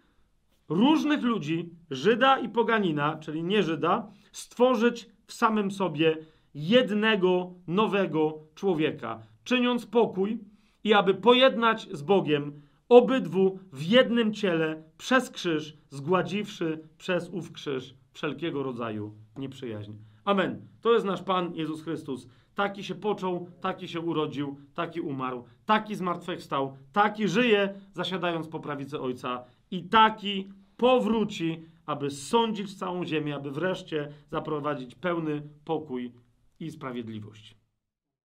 różnych ludzi, Żyda i poganina, czyli nie Żyda, stworzyć w samym sobie jednego nowego człowieka, czyniąc pokój i aby pojednać z Bogiem obydwu w jednym ciele przez krzyż, zgładziwszy przez ów krzyż wszelkiego rodzaju nieprzyjaźń. Amen. To jest nasz Pan Jezus Chrystus. Taki się począł, taki się urodził, taki umarł, taki zmartwychwstał, taki żyje, zasiadając po prawicy Ojca i taki powróci, aby sądzić całą ziemię, aby wreszcie zaprowadzić pełny pokój i sprawiedliwość.